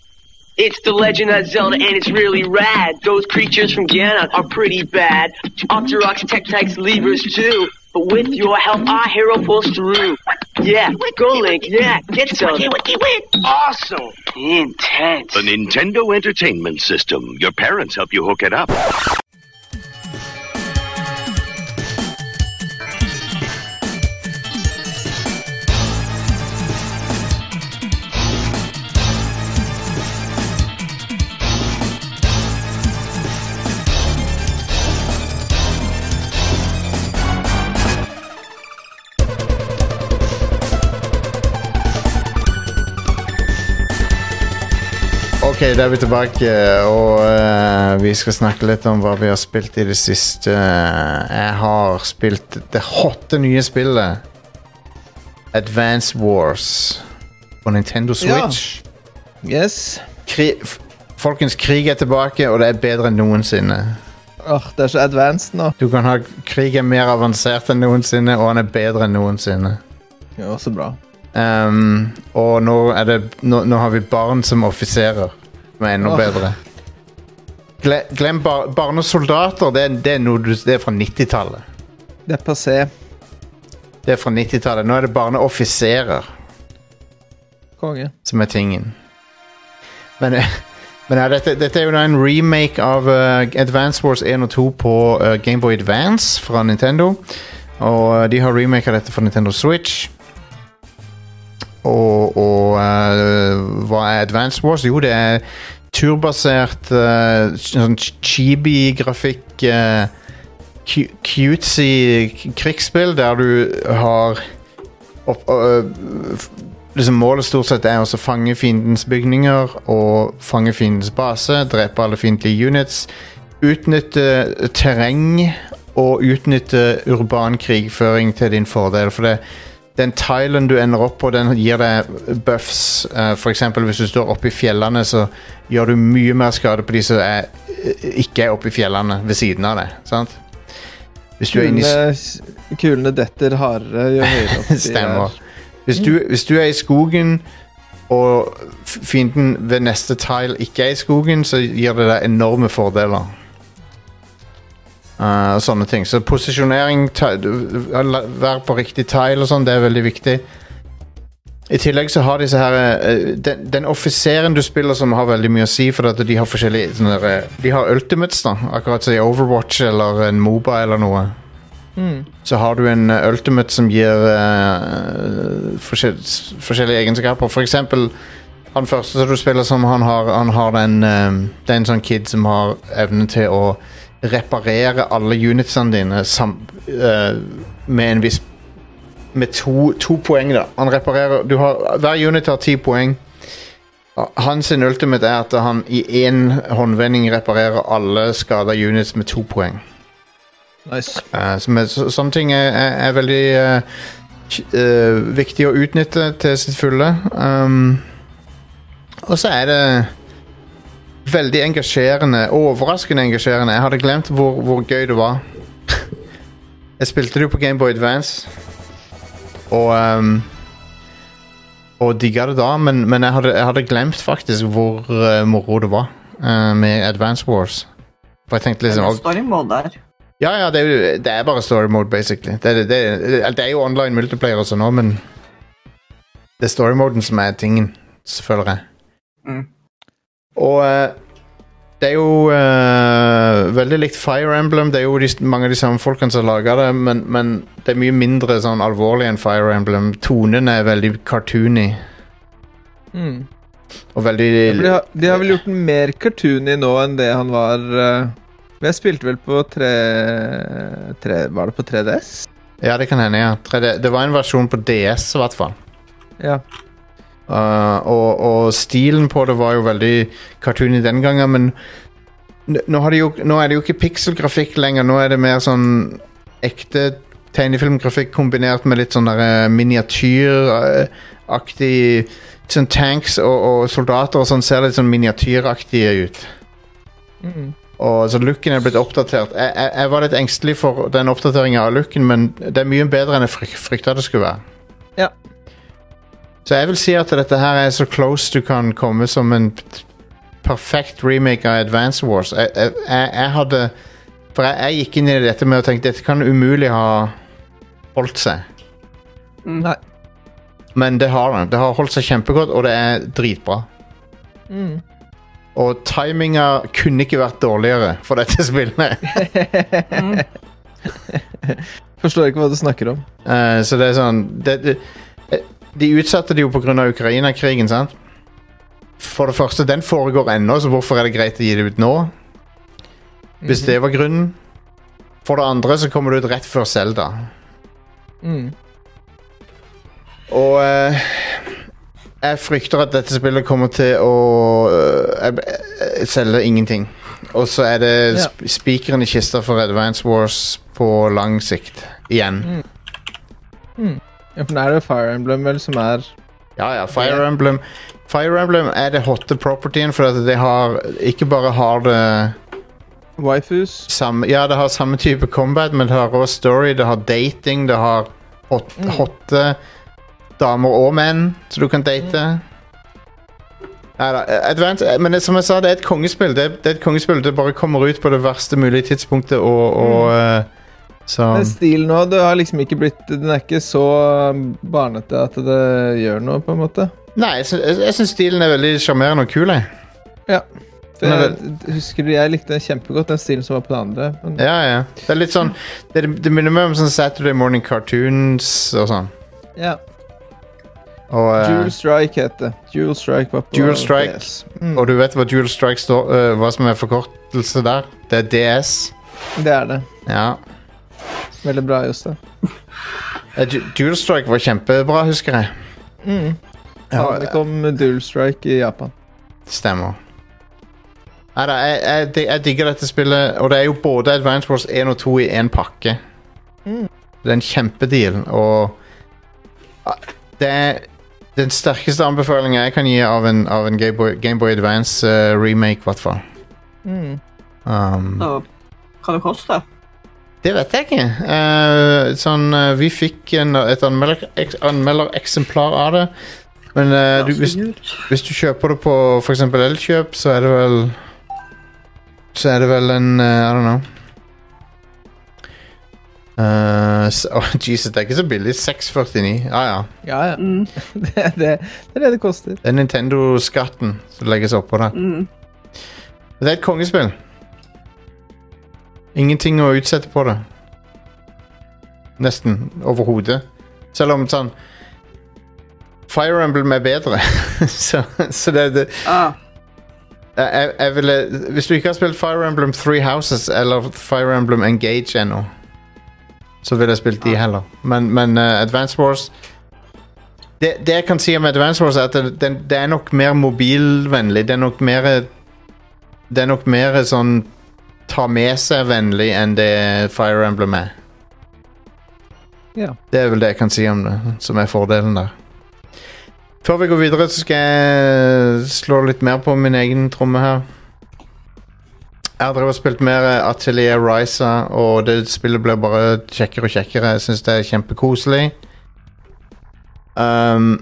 It's The Legend of Zelda, and it's really rad. Those creatures from Ganon are pretty bad. Octoroks, Tektites, Levers, too. But with your help, our hero pulls through. Yeah, go Link. Yeah, get Zelda. Awesome. Intense. The Nintendo Entertainment System. Your parents help you hook it up. Ok, da er vi tilbake, og uh, vi skal snakke litt om hva vi har spilt i det siste. Jeg har spilt det hotte nye spillet Advance Wars på Nintendo Ja. Switch. Yes. Kri folkens, krig er tilbake, og det er bedre enn noensinne. Åh, det er så advanced nå. Du kan ha Krig er mer avansert enn noensinne, og han er bedre enn noensinne. Ja, så bra. Um, og nå, er det, nå, nå har vi barn som offiserer, som er enda oh. bedre. Gle, glem bar, barnesoldater, det, er- det, er noe du, det er fra 90-tallet. Det er passé. Det er fra 90-tallet. Nå er det barneoffiserer Konge. som er tingen. Men, eh, men ja, dette, dette er jo da en remake av uh, Advance Wars 1 og 2 på uh, Gameboy Advance fra Nintendo. Og eh, de har remaka dette for Nintendo Switch. Og, og uh, hva er Advance Wars? Jo, det er turbasert uh, sånn chibi-grafikk. Uh, cutesy krigsspill der du har opp, f- liksom Målet stort sett er å fange fiendens bygninger og fange fiendens base, drepe alle fiendtlige units, utnytte terreng og utnytte urban krigføring til din fordel. For det, den tilen du ender opp på, den gir deg buffs. Uh, for eksempel hvis du står oppe i fjellene, så gjør du mye mer skade på de som er, ikke er oppe i fjellene ved siden av deg. sant? Hvis du inne i Kulene, kulene detter hardere jo høyere opp de Stemmer. er. Hvis du, hvis du er i skogen, og fienden ved neste tile ikke er i skogen, så gir det deg enorme fordeler. Eh, og sånne ting. Så posisjonering, være på riktig tile og sånn, det er veldig viktig. I tillegg så har disse her eh, Den, den offiseren du spiller som har veldig mye å si, for at de har forskjellige sånne, eh, De har ultimates, da. Akkurat som i Overwatch eller en Moba eller noe Mm. så har du en eh, ultimate som gir eh, forskjell, forskjellige egenskaper. For eksempel han første som du spiller som, han har, han har den eh, Det er en sånn kid som har evnen til å reparere alle unitsene dine sam, uh, med en viss Med to, to poeng, da. Han reparerer du har, Hver unit har ti poeng. Hans ultimate er at han i én håndvending reparerer alle skada units med to poeng. Nice. Uh, så med, så, sånne ting er, er, er veldig uh, viktig å utnytte til sitt fulle. Um, og så er det veldig engasjerende. Overraskende engasjerende. Jeg hadde glemt hvor, hvor gøy det var. jeg spilte det jo på Gameboy Advance, og um, Og digga det da, men, men jeg, hadde, jeg hadde glemt faktisk hvor uh, moro det var uh, med Advance Wars. For jeg tenkte liksom En story mode der. Ja, ja, det er, jo, det er bare story mode, basically. Det, er- det, er- det er jo online multiplayer også nå, men det er story moden som er tingen, føler jeg. Mm. Og eh, det er jo uh, veldig likt Fire Emblem. Det er jo de, mange av de samme folkene som lager det, men, men det er mye mindre sånn alvorlig enn Fire Emblem. Tonen er veldig cartoony Mm. og veldig Ja, de, har, de har vel gjort den mer cartoony nå enn det han var uh, Jeg spilte vel på tre, tre Var det på 3DS? Ja, det kan hende, ja. 3D. Det var en versjon på DS, i hvert fall. Ja. Uh, og, og stilen på det var jo veldig cartoony den gangen, men nå, har de jo, nå er det jo ikke pikselgrafikk lenger. Nå er det mer sånn ekte tegnefilmgrafikk kombinert med litt sånn eh, miniatyraktig Sånn tanks og, og soldater og sånn ser litt sånn miniatyraktige ut. Mm. Og så looken er blitt oppdatert. Jeg, jeg, jeg var litt engstelig for den oppdateringa av looken, men det er mye bedre enn jeg fryk, frykta det skulle være. Ja. Så jeg vil si at dette her er så close du kan komme som en perfekt remake av Advance Wars. Jeg, jeg, jeg, jeg hadde For jeg, jeg gikk inn i dette med å tenke dette kan umulig ha holdt seg. Nei. Men det har den. Det har holdt seg kjempegodt, og det er dritbra. Mm. Og timinga kunne ikke vært dårligere for dette spillet. Forstår ikke hva du snakker om. Uh, så det er sånn det, det, De utsatte det jo pga. Ukraina-krigen, sant? For det første, den foregår ennå, så hvorfor er det greit å gi det ut nå? Hvis det var grunnen. For det andre så kommer det ut rett før Zelda. Mm. Og eh, jeg frykter at dette spillet kommer til å eh, eh, selge ingenting. Og så er det Ja. sp spikeren i kista for Advance Wars på lang sikt. Igjen. Ja, for nå er det Fire Emblem vel som er Ja, ja. Fire Emblem Fire Emblem er det hotte propertyen, for at det har Ikke bare har det waifus. samme Ja, det har samme type combat, men det har også story, det har dating, det har hot, hotte damer og menn så du kan date. Neida, Advance, men det, som jeg sa, det er et kongespill. Det, er- det er et kongespill Det bare kommer ut på det verste mulige tidspunktet, og, og eh, så Men stilen nå, det har liksom ikke blitt Den er ikke så barnete at det gjør noe, på en måte. Nei, jeg, jeg, jeg syns stilen er veldig sjarmerende og kul, jeg. Ja. For jeg husker jeg likte den kjempegodt, den stilen som var på det andre. Men, Ja, ja. Det er litt sånn Det, det minner meg om sånn Saturday Morning Cartoons og sånn. ja. Og, uh, Jewel Strike heter det. Jewel Strike var på Jewel Strike. DS. Mm. og du vet hva Jewel Strike står uh, Hva som er forkortelse der? Det er DS. Det er det. Ja. Veldig bra, Jostein. Dual Strike var kjempebra, husker jeg. Mm. Ja, det kom Dual Strike i Japan. Stemmer. Neida, jeg, jeg, jeg digger dette spillet, og det er jo både Advance Wars 1 og 2 i én pakke. Mm. Det er en kjempedeal, og ah, det er den sterkeste anbefalingen jeg kan gi av en, av en Gameboy Game Boy Advance-remake, remake, i hvert fall. Mm. Um, Så hva det koster? det vet jeg ikke. Uh, sånn, uh, vi fikk en, et anmelder, ek, anmeldereksemplar av det. Men uh, du, hvis, hvis du kjøper det på f.eks. Elkjøp, så er det vel Så er det vel en I don't know. Eh, oh, Jesus, det er ikke så billig. 649. Ja, ja. Ja, ja. Mm, Det, er det, det er det det koster. Det er Nintendo-skatten som legges oppå der. mm. Det er et kongespill. Ingenting å utsette på det. Nesten. Overhodet. Selv om sånn Fire Emblem er bedre. så, så det, det Ah, jeg, jeg ville, Hvis du ikke har spilt Fire Emblem Three Houses eller Fire Emblem Engage ennå, så ville jeg spilt de heller. Men, men uh, Advance Wars det, det jeg kan si om Advance Wars, er at det, det, det er nok mer mobilvennlig. Det er nok mer Det er nok mer sånn ta med seg-vennlig enn det Fire Emblem er. Ja. Det er vel det jeg kan si om det, som er fordelen der. Før vi går videre, så skal jeg slå litt mer på min egen tromme her. Jeg har drevet spilt mer Atelier Ryza, og det spillet blir bare kjekkere og kjekkere. Jeg syns det er kjempekoselig. Um,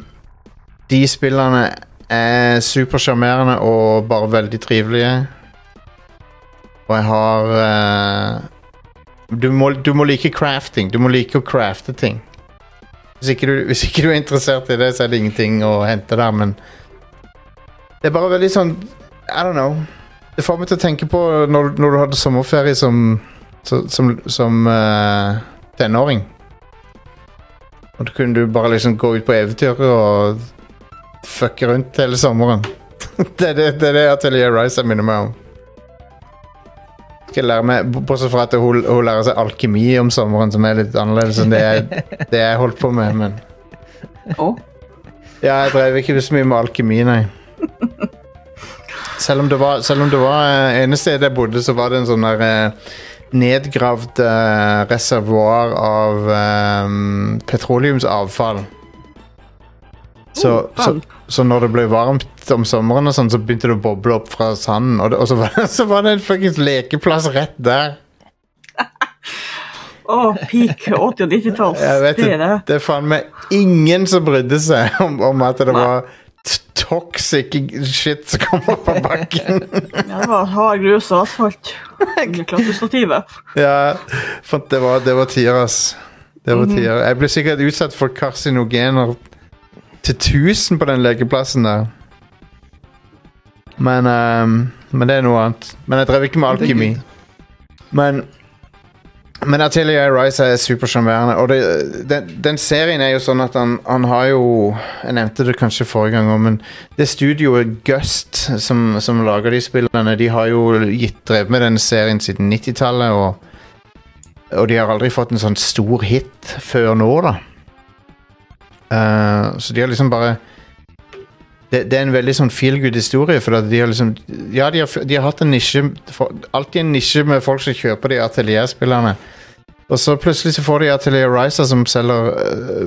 de spillene er supersjarmerende og bare veldig trivelige. Og jeg har uh, du, må, du må like crafting. Du må like å crafte ting. Hvis ikke, du, hvis ikke du er interessert i det, så er det ingenting å hente der, men Det er bare veldig sånn I don't know. Det får meg til å tenke på når, når du hadde sommerferie som som, som uh, tenåring. Og da kunne du bare liksom gå ut på eventyr og fucke rundt hele sommeren. det er det, det, det Atelier Ryza minner meg om. Jeg lære meg, Bortsett fra at hun, hun lærer seg alkemi om sommeren, som er litt annerledes enn det jeg, det jeg holdt på med. Men oh. ja, jeg drev ikke så mye med alkemi, nei. Selv om det var, selv om det var eh, ene stedet jeg bodde, så var det en sånn der eh, nedgravd eh, reservoar av eh, petroleumsavfall. Så, Oh, så, så når det ble varmt om sommeren, og sånn, så begynte det å boble opp fra sanden. Og, det, og så, var, så var det en fuckings lekeplass rett der. å, peak 80- og 90-talls. Det det, er det. det faen meg ingen som brydde seg om, om at det var toxic shit som kom opp på bakken. Ja, det var hard grus og asfalt klatrestativet. ja, for det var, det var tider, ass. Det var tider. Jeg ble sikkert utsatt for karsinogener til 1000 på den lekeplassen der. Men, um, men det er noe annet. Men jeg drev ikke med alkemi. Men men Atelier Rise er supersjarmerende. Og det, den, den serien er jo sånn at han, han har jo Jeg nevnte det kanskje forrige gang òg, men det studioet Gust som, som lager de spillene, de har jo gitt drevet med denne serien siden 90-tallet, og, og de har aldri fått en sånn stor hit før nå, da. Eh, så de har liksom bare det, det er en veldig sånn feel good historie. For at de har liksom Ja, de har, de har hatt en nisje for, Alltid en nisje med folk som kjøper de atelierspillerne. Og så plutselig så får de Atelier Riser som selger uh,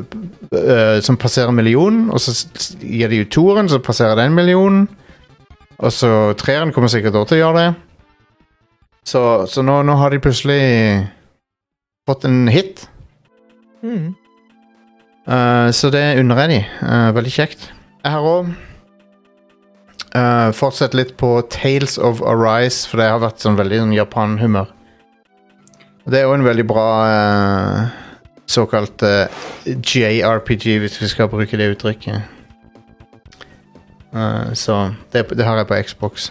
uh, Som passerer millionen, og så gir de ut toeren, så passerer den millionen. Og så treeren kommer sikkert også til å gjøre det. Så, så nå, nå har de plutselig fått en hit. Mm. Eh, så det unner jeg dem. Uh, veldig kjekt. Jeg har òg fortsatt litt på Tales of Arise, for det har vært sånn veldig sånn Japan-humør. Det er òg en veldig bra eh, såkalt eh, JRPG, hvis vi skal bruke det uttrykket. Eh, så det, det har jeg på Xbox.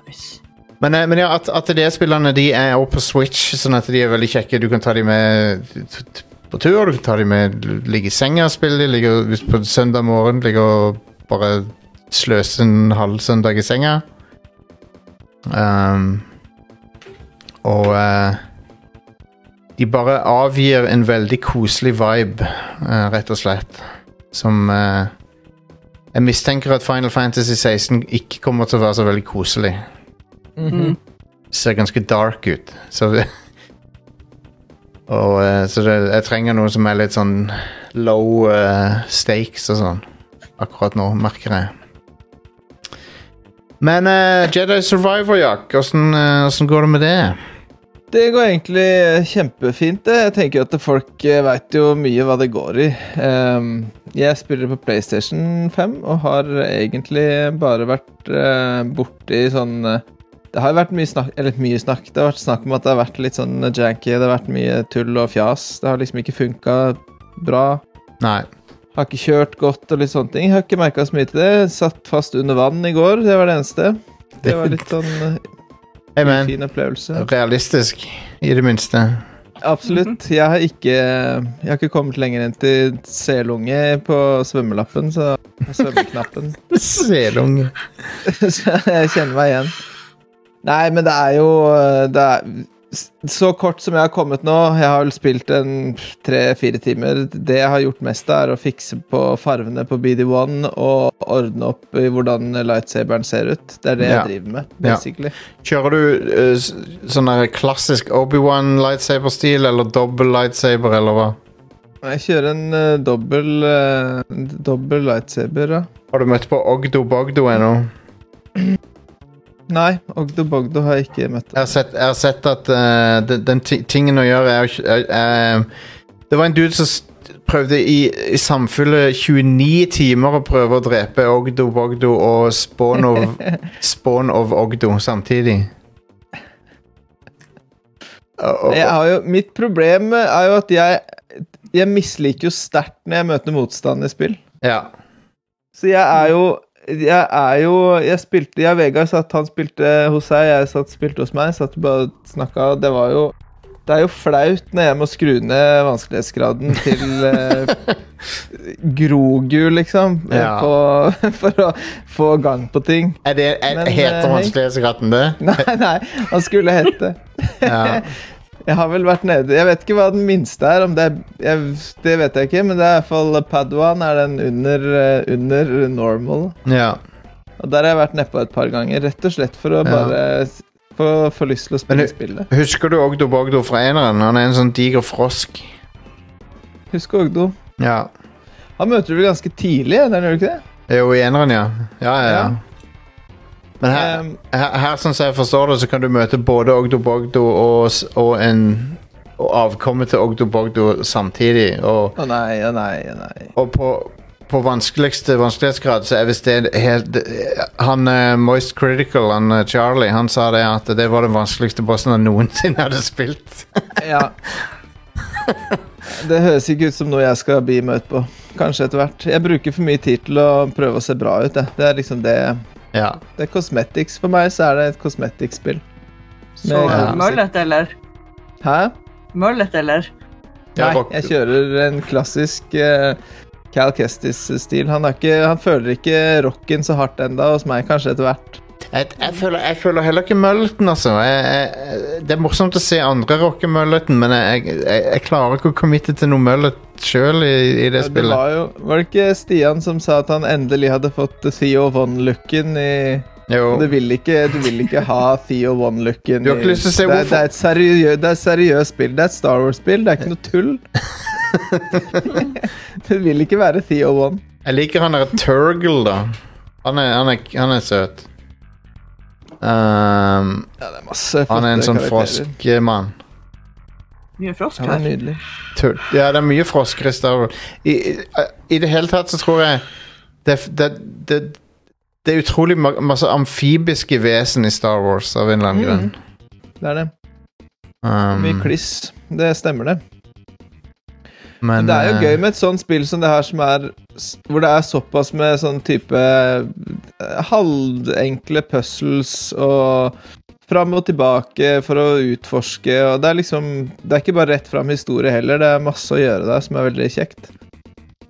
Nice. Men, eh, men ja, at, atelierspillerne de er også på Switch, sånn at de er veldig kjekke. Du kan ta dem med på tur, du kan ta dem med ligge i senga og spille. De ligger på søndag morgen ligger og bare sløse en halv søndag i senga. Um, og uh, de bare avgir en veldig koselig vibe, uh, rett og slett. Som uh, Jeg mistenker at Final Fantasy 16 ikke kommer til å være så veldig koselig Mhm. ser ganske dark ut. Så Og eh, så det, jeg trenger noe som er litt sånn low uh, stakes og sånn. Akkurat nå, merker jeg. Men uh, Jedi Survivor, Jack, åssen uh, går det med det? Det går egentlig kjempefint. det. Jeg tenker at folk veit jo mye hva det går i. Ehm, jeg spiller på PlayStation 5 og har egentlig bare vært borti sånn Det har vært mye snakk Eller mye snakk. Det har vært snakk om at det har vært litt sånn janky. Det har vært mye tull og fjas. Det har liksom ikke funka bra. Nei. Har ikke kjørt godt og litt sånne ting. Jeg har ikke merka så mye til det. Satt fast under vann i går. Det var det eneste. Det var litt sånn eh, Hey, man. fin opplevelse. Realistisk, i det minste. Absolutt. Jeg har ikke Jeg har ikke kommet lenger enn til selunge på svømmelappen, så svømmeknappen. Selunge. så jeg kjenner meg igjen. Nei, men det er jo det er, Så kort som jeg har kommet nå, jeg har vel spilt en tre-fire timer Det jeg har gjort mest, er å fikse på farvene på BD1 og ordne opp i hvordan lightsaberen ser ut. Det er det Ja. jeg driver med, Ja. basically. Kjører du uh, sånn klassisk Obi-Wan lightsaber-stil, eller dobbel lightsaber, eller hva? Jeg kjører en uh, dobbel uh, dobbel lightsaber, ja. Har du møtt på Ogdo Bogdo ennå? Nei, Ogdo Bogdo har jeg ikke møtt. Jeg har sett, jeg har sett at uh, den, den tingen å gjøre er, er, er Det var en dude som prøvde i, i samfunnet 29 timer å prøve å drepe Ogdo Bogdo og Spawn of, Spawn of Ogdo samtidig. Og- og- jo, mitt problem er jo at jeg Jeg misliker jo sterkt når jeg møter motstand i spill. ja. Så jeg er jo Jeg er jo Jeg spilte Jeg og Vegard satt, han spilte hos seg, jeg satt spilte hos meg. Satt og bare snakka, det var jo Det er jo flaut når jeg må skru ned vanskelighetsgraden til eh, Grogu, liksom. eh, Ja. På, for å få gang på ting. Er det, er, Men, heter eh, vanskelighetsgraden det? Nei, nei, han skulle hete Ja. Jeg har vel vært nede Jeg vet ikke hva den minste er. Om det, er jeg, det vet jeg ikke, men det er i hvert fall Padawan er den under, eh, under normal. ja. Og der har jeg vært nedpå et par ganger, rett og slett for å bare få, få lyst til å spille du- spillet. Husker du Ogdo Bogdo fra eneren? Han er en sånn diger frosk. Husker Ogdo. Ja. Han møter du vel ganske tidlig, Den, gjør du ikke det? Jo, i eneren, ja. Ja, ja, ja. Ja. Men her, Ehm, her, her sånn som jeg forstår det, så kan du møte både Ogdo Bogdo og, og en og avkommet til Ogdo Bogdo samtidig. Og, Å nei, å nei, å nei. og på, på vanskeligste vanskelighetsgrad så er visst det helt Han uh, Moist Critical, han uh, Charlie, han sa det at det var den vanskeligste bossen han noensinne hadde spilt. Ja. Det høres ikke ut som noe jeg skal bli møtt på. Kanskje etter hvert. Jeg bruker for mye tid til å prøve å se bra ut. Det, det er liksom det Ja. Det er cosmetics. For meg så er det et cosmetics-spill. Så Med- Ja. møllet, eller? Hæ? Møllet, eller? Nei, jeg kjører en klassisk uh, Cal Kestis-stil. Han, han føler ikke rocken så hardt enda hos meg, kanskje etter hvert. Jeg, jeg, føler, jeg føler heller ikke mølleten, altså. Jeg, jeg, det er morsomt å se andre rocke mølleten, men jeg, jeg, jeg klarer ikke å committe til noe mullet sjøl i, i det ja, spillet. var jo Var det ikke Stian som sa at han endelig hadde fått Theo Von-looken i Jo. Du vil ikke, du vil ikke ha Theo One-looken. Det, det er et seriøst, det er et seriøst spill. Det er et Star Wars-spill. Det er ikke noe tull. du vil ikke være Theo One. Jeg liker han der Turgle, da. Han er, han er, han er søt. Um, Ja, det han er en sånn karakterer. Mye frosk Han er nydelig. Tull. Ja, det er mye frosk, i Star Wars. I, i, I det hele tatt så tror jeg det, det, det, det er utrolig ma- masse amfibiske vesen i Star Wars av en eller annen Mm. grunn. Det er det. Um, Mye kliss. Det stemmer, det. men, Men det er jo eh, gøy med et sånt spill som det her, som er hvor det er såpass med sånn type eh, halvenkle puzzles og fram og tilbake for å utforske, og det er liksom Det er ikke bare rett fram historie heller, det er masse å gjøre der som er veldig kjekt.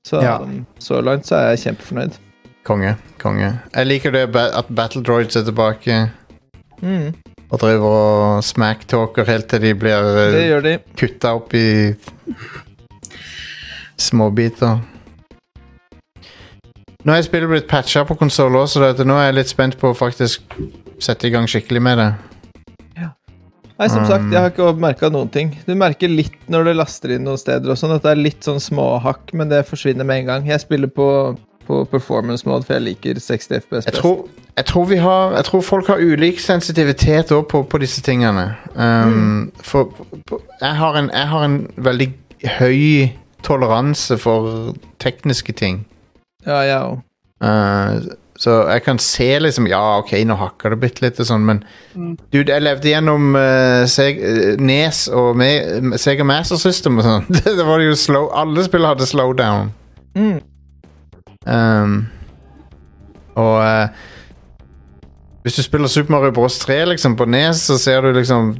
Så Ja. så langt så er jeg kjempefornøyd. Konge. Konge. Jeg liker det at Battle Droids er tilbake Mm, og driver og smacktalker helt til de blir uh, de. kutta opp i småbiter. Nå er spillet blitt patcha på konsoll også, så nå er jeg litt spent på å faktisk sette i gang skikkelig med det. Nei, som sagt, jeg har ikke merka noen ting. Du merker litt når du laster inn noen steder og sånn, at det er litt sånn småhakk, men det forsvinner med en gang. Jeg spiller på, på performance mode, for jeg liker 60 FPS Jeg tror, jeg tror, vi har, jeg tror folk har ulik sensitivitet òg på, på disse tingene. Um, For jeg har, en, jeg har en veldig høy toleranse for tekniske ting. Ja, jeg òg. Uh, så jeg kan se liksom Ja, ok, nå hakker det bitte litt og sånn, men Mm. Dude, jeg levde gjennom uh, Seg, uh, Nes og me, Sega Master System og sånn. det, var jo slow Alle spill hadde slowdown. Mm. Um, og uh, Hvis du spiller Super Mario Bros 3 liksom, på Nes, så ser du liksom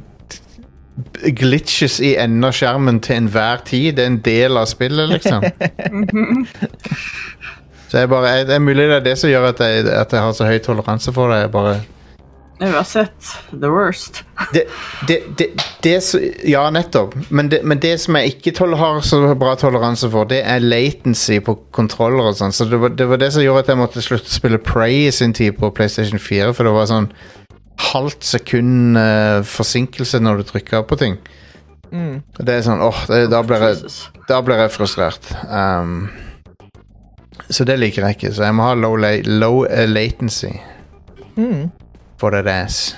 glitches i enden av skjermen til enhver tid. Det er en del av spillet, liksom. så jeg bare, jeg, Det er mulig det er det som gjør at jeg, at jeg har så høy toleranse for det. Jeg bare Uansett. the worst. det, det, det, det Ja, nettopp. Men det, men det som jeg ikke tol har så bra toleranse for, det er latency på kontroller og sånn. Så det var, det var det som gjorde at jeg måtte slutte å spille Prey i sin tid på PlayStation 4, for det var sånn halvt sekund uh, forsinkelse når du trykka på ting. Mm. Det er sånn, åh, oh, da, blir jeg, jeg frustrert. Um, så det liker jeg ikke. Så jeg må ha low, la low eh, latency Mm. for that ass.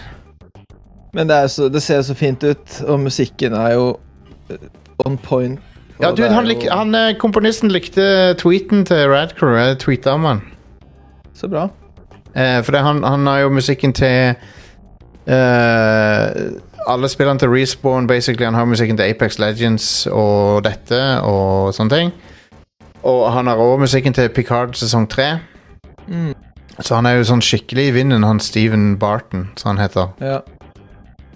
Men det, er så, det ser så fint ut, og musikken er jo eh, on point. Ja, du, dude, det han, jo lik, han eh, Komponisten likte tweeten til Radcrew. Jeg tweeta om han. Så bra. Eh, for det, han, han har jo musikken til eh, Alle spillene til Respawn, basically. Han har musikken til Apex Legends og dette og sånne ting. Og han har òg musikken til Picard sesong 3. Mm. Så han er jo sånn skikkelig i vinden, han Steven Barton, som han heter. Ja.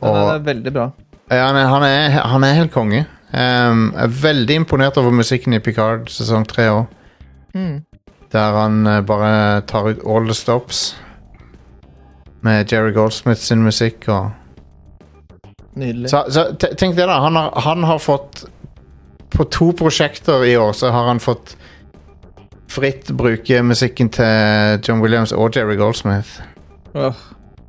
Han Og- er veldig bra. Ja, han, er, han, er, han er helt konge. Um, jeg er veldig imponert over musikken i Picard sesong 3 òg. Mm. Der han uh, bare tar ut all the stops. Med Jerry Goldsmith sin musikk og Nydelig. Så, så tenk det, da. Han har, han har fått På to prosjekter i år så har han fått fritt bruke musikken til John Williams og Jerry Goldsmith. Uh.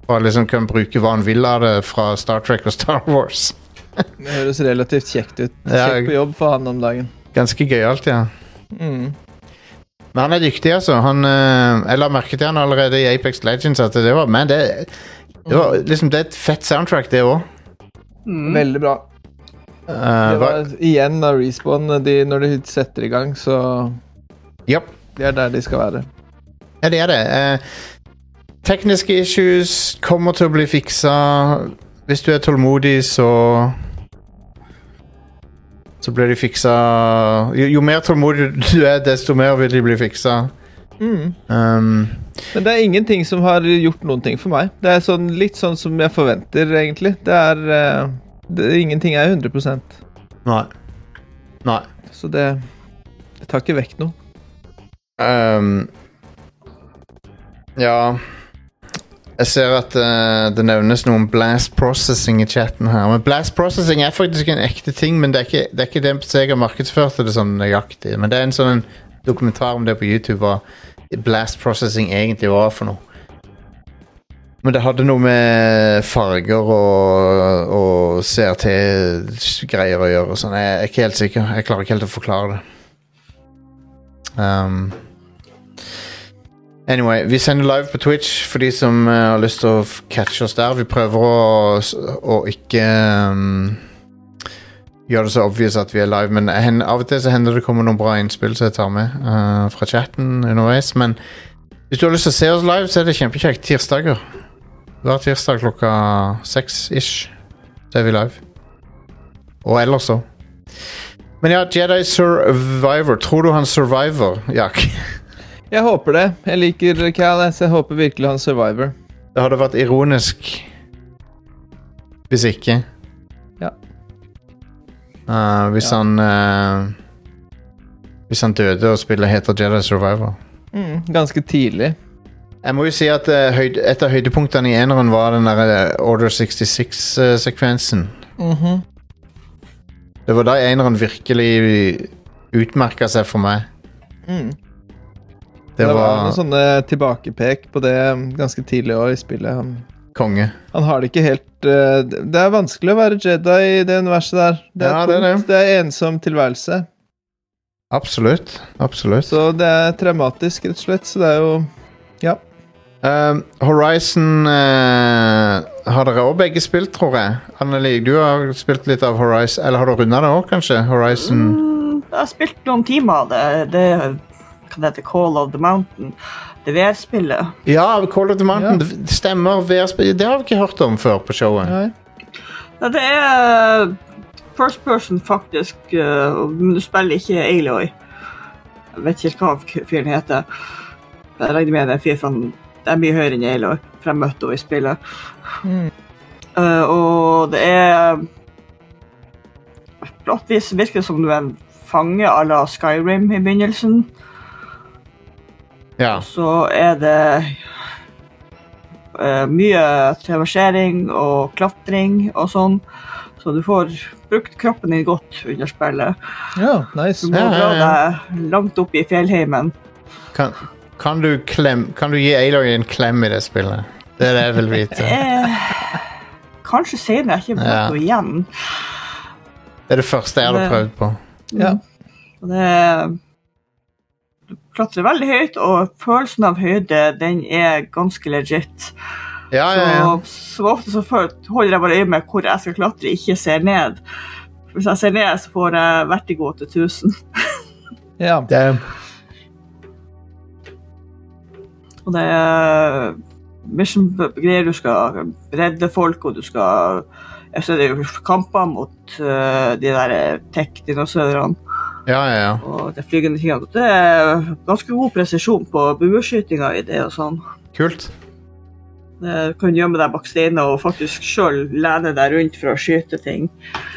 Og liksom kan bruke hva han vil av det fra Star Trek og Star Wars. det høres relativt kjekt ut. Ja, Kjekt på jobb for han om dagen. Ganske gøyalt, ja. Mm. Men han er dyktig, altså. Han, eh, jeg la merke til han allerede i Apex Legends. At det var, Men det, det, var, liksom, det er et fett soundtrack, det òg. Veldig bra. Det var igjen av Respawn. De, når de setter i gang, så yep. De er der de skal være. ja, det er det. Eh, tekniske issues kommer til å bli fiksa. Hvis du er tålmodig, så Så blir de fiksa jo, jo mer tålmodig du er, desto mer vil de bli fiksa. Mm. Um, Men det er ingenting som har gjort noen ting for meg. Det er sånn, litt sånn som jeg forventer, egentlig. Det er, eh, det, Ingenting er 100 nei. Nei. så det, det tar ikke vekk noe. Um, ja Jeg ser at uh, det nevnes noe om blast processing i chatten her. Men blast processing er faktisk en ekte ting, men det er ikke det, er ikke det Sega markedsførte det sånn nøyaktig. Men det er en sånn dokumentar om det på YouTube, hva blast processing egentlig var for noe. Men det hadde noe med farger og, og CRT-greier å gjøre. Sånn. Jeg er ikke helt sikker. Jeg klarer ikke helt å forklare det. Um, anyway, vi sender live på Twitch for de som uh, har lyst til å catche oss der. Vi prøver å, å ikke um, gjøre det så obvious at vi er live, men hen, av og til så hender det kommer noen bra innspill som jeg tar med uh, fra chatten underveis. Men hvis du har lyst til å se oss live, så er det kjempekjekt. Tirsdager. Hver tirsdag klokka seks ish, så er vi live. Og ellers òg. Men ja, Jedi Survivor. Tror du han survivor, Jack? Jeg håper det. Jeg liker Cal, jeg, så jeg håper virkelig han survivor. Det hadde vært ironisk hvis ikke. Ja. Uh, hvis Ja. han uh, Hvis han døde og spillet heter Jedi Survivor. Mm, ganske tidlig. Jeg må jo si at eh, høyd, et av høydepunktene i eneren var den der eh, Order 66-sekvensen. Mhm. Det var da eneren virkelig utmerka seg for meg. mm. Det, Det var var noen sånne tilbakepek på det ganske tidlig òg i spillet. Han, konge. han har det ikke helt uh, Det er vanskelig å være Jedi i det universet der. Det er, Ja, det er det. det er ensom tilværelse. Absolutt. Absolutt. Så det er traumatisk, rett og slett. Så det er jo. Um, Horizon uh, har dere òg begge spilt, tror jeg. Anneli, du har spilt litt av Horizon Eller har du runda det òg, kanskje? Horizon Mm, Jeg har spilt noen timer av det. Det kan hete Call of the Mountain. Det VR-spillet. Ja, Call of the Mountain. Det stemmer. Det har vi ikke hørt om før på showet. Nei. Ja, det er first person, faktisk. eh, Men du spiller ikke Aloy. Jeg vet ikke hva fyren heter. Jeg regner med det er en fyr fra Det er mye høyere enn Aloy, for jeg møtte henne i spillet. Mm. Uh, og det er Plattvis virker det som du er en fange à la Skyrim i begynnelsen. Ja. Så er det uh, mye traversering og klatring og sånn. Så du får brukt kroppen din godt under spillet. Ja, nice. Du må Ja, ja, dra deg langt opp i fjellheimen. Kan, kan, du klem, kan du gi Aloy en klem i det spillet? Det er det jeg vil vite. Eh, kanskje senere. Jeg har ikke Ja. møtt henne igjen. Det er det første jeg hadde prøvd på. Ja. Og det Du klatrer veldig høyt, og følelsen av høyde, den er ganske legit. Ja, ja, ja. Så, så ofte så holder jeg bare øye med hvor jeg skal klatre, ikke ser ned. Hvis jeg ser ned, så får jeg vertigo til 1000. ja. Damn. Og det er mission-greier. Du skal redde folk, og du skal jeg Så er det jo kamper mot uh, de der tech-dinosaurene Ja, ja, ja. og de flygende tingene. Det er ganske god presisjon på bueskytinga i det og sånn. Kult. Du kan gjemme deg bak steiner og faktisk sjøl lene deg rundt for å skyte ting.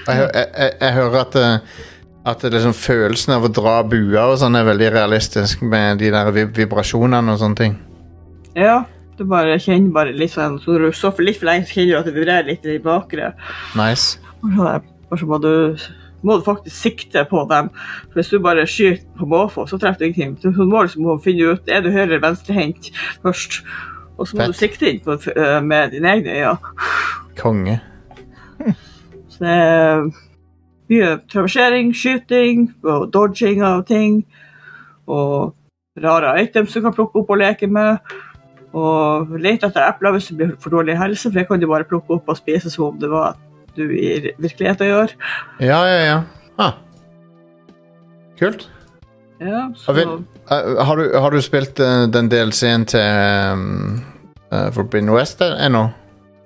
Jeg, jeg, jeg, jeg hører at, eh, at det liksom følelsen av å dra bua og sånn er veldig realistisk med de der vib vibrasjonene og sånne ting. Ja, du bare kjenner bare litt sånn Så du for litt for lenge, så kjenner du at det vibrerer litt i bakre. Nice. Og så så må du, må du faktisk sikte på dem. For Hvis du bare skyter på måfå, så treffer du ingenting. Du må liksom finne ut er du høyre eller venstrehendt først. Og så må Fett. du sikte inn på, øh, med dine egne øyne. Konge. Så det er mye traversering, skyting og dodging av ting. Og rare items du kan plukke opp og leke med. Og lete etter epler hvis du blir for dårlig i helse, for det kan du bare plukke opp og spise som om det var du i virkeligheten gjør. Ja, ja, ja. Ah. Kult. Ja, så... vil- Eh, har, du, har du spilt eh, den DLC-en til um, uh, Forbidden West ennå?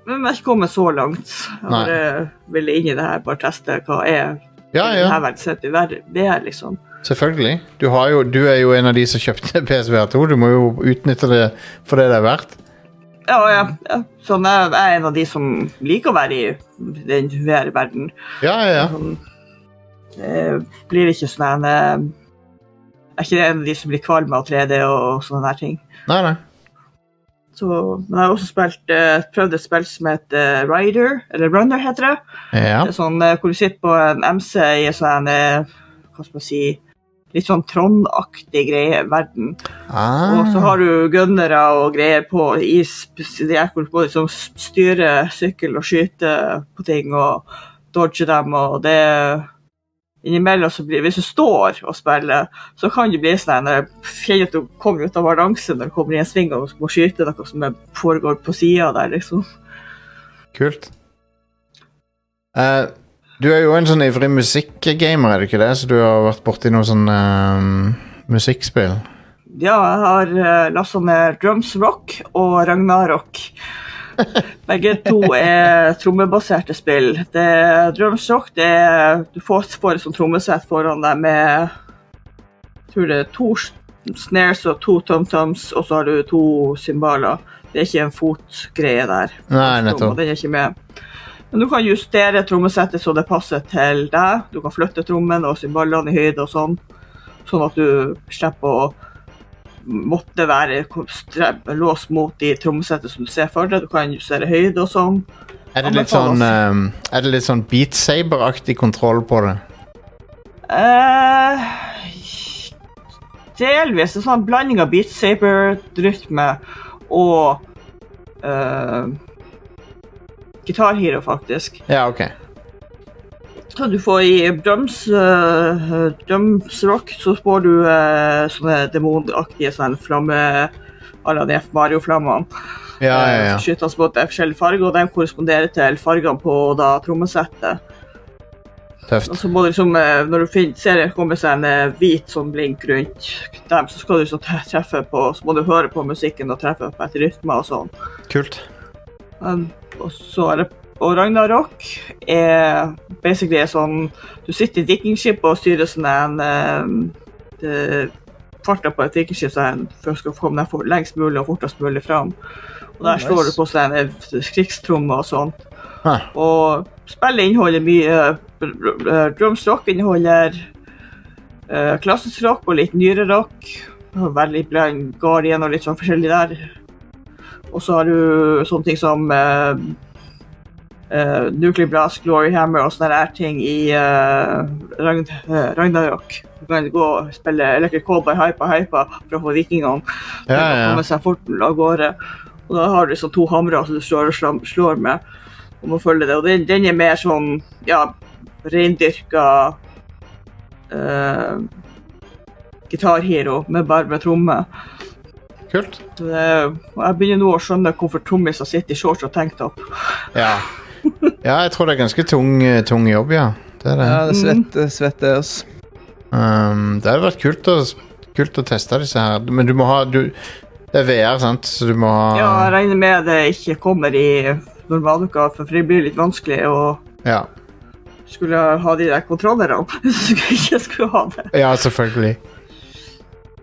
Men jeg har ikke kommet så langt. Jeg ville inn i det her, bare teste hva er Ja, det ja. her sett i verden, er, liksom. Selvfølgelig. Du, har jo, du er jo en av de som kjøpte PSVR2. Du må jo utnytte det for det det er verdt. Ja, ja, ja. Sånn, jeg er en av de som liker å være i den VR-verden. Ja, ja, ja. Sånn, det blir ikke sånn en eh, Jeg er ikke en av de som blir kvalm av 3D og sånne der ting. Nei, nei. Så, men jeg har også spilt, eh, prøvd et spill som heter Rider, eller Runner heter det. Ja. Det er sånn eh, hvor du sitter på en MC i en sånn eh, Hva skal man si Litt sånn Trond-aktig greie, verden. Ah. Og så har du gunnere og greier på i både som styre sykkel og skyte på ting og dodge dem, og det Innimellom så blir Hvis du står og spiller, så kan det bli sånn at du kommer ut av balanse når du kommer i en sving og må skyte noe som foregår på sida der, liksom. Kult. Eh, du er jo en sånn ivrig musikkgamer, er du ikke det? Så du har vært borti noe sånn uh, musikkspill? Ja, jeg har uh, lasta ned Drums Rock og Ragnarok. Begge to er trommebaserte spill. Det, Drums Rock det er, Du får, får et sånt trommesett foran deg med jeg tror det er to snares og to tom-toms, og så har du to cymbaler. Det er ikke en fotgreie der. Nei, nettopp. Den er ikke med. Men du kan justere trommesettet så det passer til deg. Du kan flytte trommen og symbolene i høyde og sånn, sånn at du slipper å måtte være låst mot de trommesettet som du ser for deg. Du kan justere høyde og sånn. Er det litt sånn, ehm, er det litt sånn Beat Saber-aktig kontroll på det? Uh, delvis. Er sånn en blanding av Beat Saber-rytme og uh, Guitar Hero, faktisk. Ja, ok. Så du får i drums, uh, drums rock, så får du uh, sånne demonaktige sånn flamme à la de Mario-flammene. Ja, ja, Eh, ja. som skytes mot forskjellige farger, og de korresponderer til fargene på da, trommesettet. Og Tøft. så må du liksom, eh, når du finner, ser det kommer seg en eh, hvit sånn blink rundt dem, så skal du så treffe på, så må du høre på musikken og treffe på etter rytmer og sånn. Kult. Um, og så er det og Ragnarok er basically sånn Du sitter i vikingskip og styrer sånn en um, Farta på et vikingskip så en- for å komme deg for, lengst mulig og fortest mulig fram. Og der Nice. slår du på sånn en krigstromme og sånn. Huh. Og spillet inneholder mye drumsrock. Drums rock inneholder uh, klassisk rock og litt nyere rock. Veldig bland Guardian og litt sånn forskjellig der. Og så har du sånne ting som uh, uh, Nuclear Blast, Glory Hammer og sånne der ting i uh, Ragn Ragnarok. Du kan gå og spille Electric Cowboy Hypa Hypa for å få vikingene til Ja, å komme seg fort av gårde. Og da har du sånn to hamre som du slår, og slår, med. Og må følge det. Og den, den er mer sånn ja, reindyrka uh, gitarhero med bare med trommer. Kult. Det, jeg begynner nå å skjønne hvorfor trommiser sitter i shorts og tanktop. Ja. ja, jeg tror det er ganske tung, eh, tung jobb, ja. Det er det. Ja, det er svett, oss. altså. Um, det hadde vært kult å, kult å teste disse her, men du må ha du, Det er VR, sant? Så du må ha Ja, jeg regner med det ikke kommer i normaluka, for det blir litt vanskelig å ja. skulle ha de der kontrollerne. Hvis jeg ikke skulle ha det. Ja, selvfølgelig.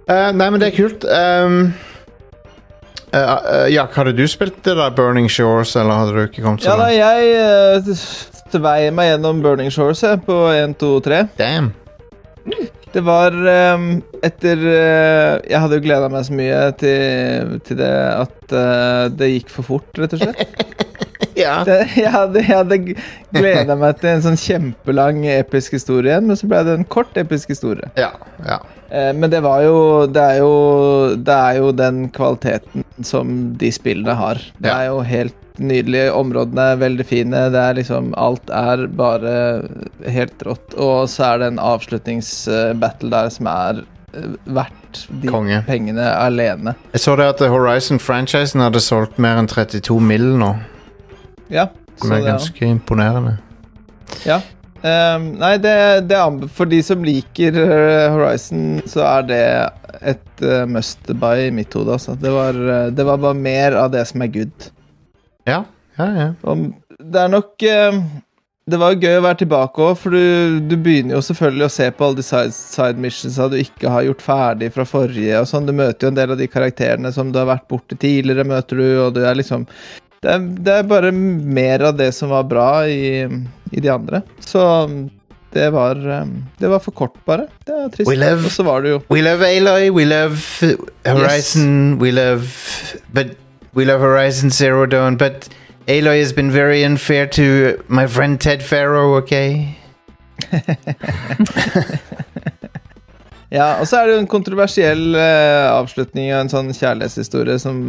Uh, nei, men det er kult. Um, eh, eh, Jack, hadde du spilt det der Burning Shores, eller hadde du ikke kommet så Ja da, jeg uh, tvei meg gjennom Burning Shores jeg, på 1, 2, 3. Damn. Det var um, etter uh, Jeg hadde jo gleda meg så mye til, til det at uh, det gikk for fort, rett og slett. Ja. Det, jeg hadde, jeg hadde gleda meg til en sånn kjempelang episk historie, igjen, men så ble det en kort episk historie. Ja. ja. Eh, men det var jo det, er jo det er jo den kvaliteten som de spillene har. Det er jo helt nydelig. Områdene er veldig fine. Det er liksom Alt er bare helt rått. Og så er det en avslutningsbattle der som er eh, verdt de Konge. pengene alene. Jeg så det at Horizon-franchisen hadde solgt mer enn 32 mill. nå. Ja. Som er det, er. ganske imponerende. Ja. Um, nei, det, det er For de som liker eh, Horizon, så er det et uh, must buy i mitt hode. Altså. Det, var, eh, det var bare mer av det som er good. Ja, ja, ja. Og det er nok uh, Det var gøy å være tilbake òg, for du, du begynner jo selvfølgelig å se på alle de side, side missionsa du ikke har gjort ferdig fra forrige. og sånn. Du møter jo en del av de karakterene som du har vært borti tidligere, møter du, og du er liksom det er, det er bare mer av det som var bra i, i de andre. Så det var eh, Det var for kort, bare. Det er trist. We love, Og så var det jo We love Aloy, we love Horizon, we love. But we love Horizon Zero Dawn, but Aloy has been very unfair to my friend Ted Farrow, okay? Ja, og så er det jo en kontroversiell uh, avslutning av en sånn kjærlighetshistorie som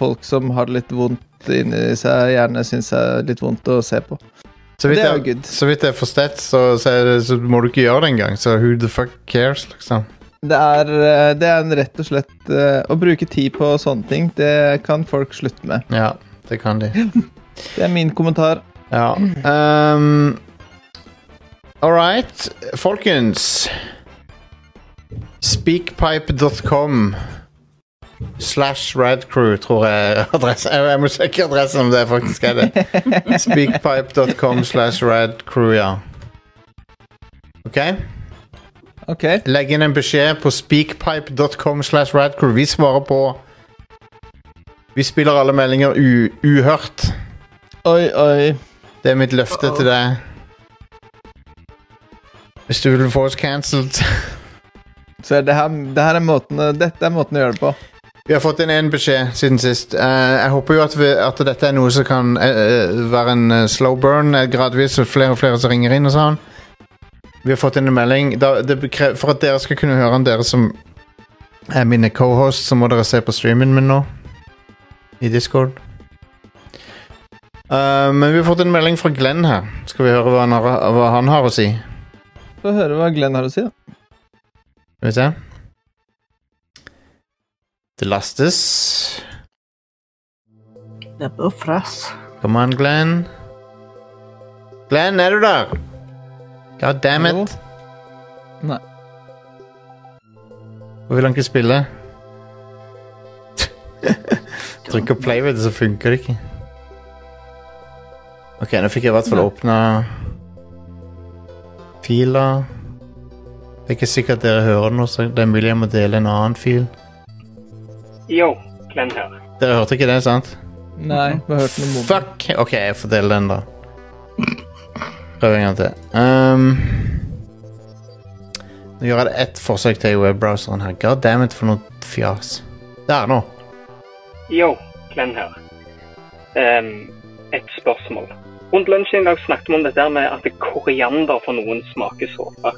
folk som har det litt vondt inni seg, gjerne syns er litt vondt å se på. Så vidt, jeg, så vidt jeg har forstått, så, så, så må du ikke gjøre det engang. Så who the fuck cares, liksom? Det er, eh, det er en rett og slett eh, Å bruke tid på sånne ting, det kan folk slutte med. Ja, det kan de. Det er min kommentar. Ja. Um, All right, folkens. Speakpipe.com slash radcrew, tror jeg adresse. adressen. Jeg, må sjekke adressen om det faktisk er det. Speakpipe.com slash radcrew, ja. Ok? Ok. Legg inn en beskjed på speakpipe.com slash radcrew. Vi svarer på Vi spiller alle meldinger uhørt. Oi, oi. Det er mitt løfte til deg. Hvis du vil få oss cancelled. Så det her, det her er måten, dette er måten å gjøre det på. Vi har fått inn én beskjed siden sist. Uh, jeg håper jo at, vi, at dette er noe som kan eh, være en slow burn gradvis, og flere og flere som ringer inn og sånn. Vi har fått inn en melding. Da, for at dere skal kunne høre den, dere som er mine cohosts, så må dere se på streamen min nå. I Discord. Uh, men vi har fått en melding fra Glenn her. Skal vi høre hva han har, hva han har å si? Få høre hva Glenn har å si, da. Skal vi se. Det lastes. Det buffres. Come on, Glenn. Glenn, er du der? God damn it. Nei. Hvorfor vil han ikke spille? Trykker play vet det, så funker det ikke. Ok, nå fikk jeg i hvert fall åpna fila. Det er ikke sikkert dere hører noe, så det er mulig jeg må dele en annen fil. Yo, Glenn her. Dere hørte ikke det, sant? Nei, vi har hørt noe mobbing. Fuck! Ok, jeg får dele den, da. Prøv en gang til. Um, nå gjør jeg ett forsøk til i webbrowseren her. God damn it, for noe fjas. Der, nå. Yo, Glenn her. Um, et spørsmål. Rundt lunsjen i dag snakket vi om dette med at koriander for noen smaker såpe.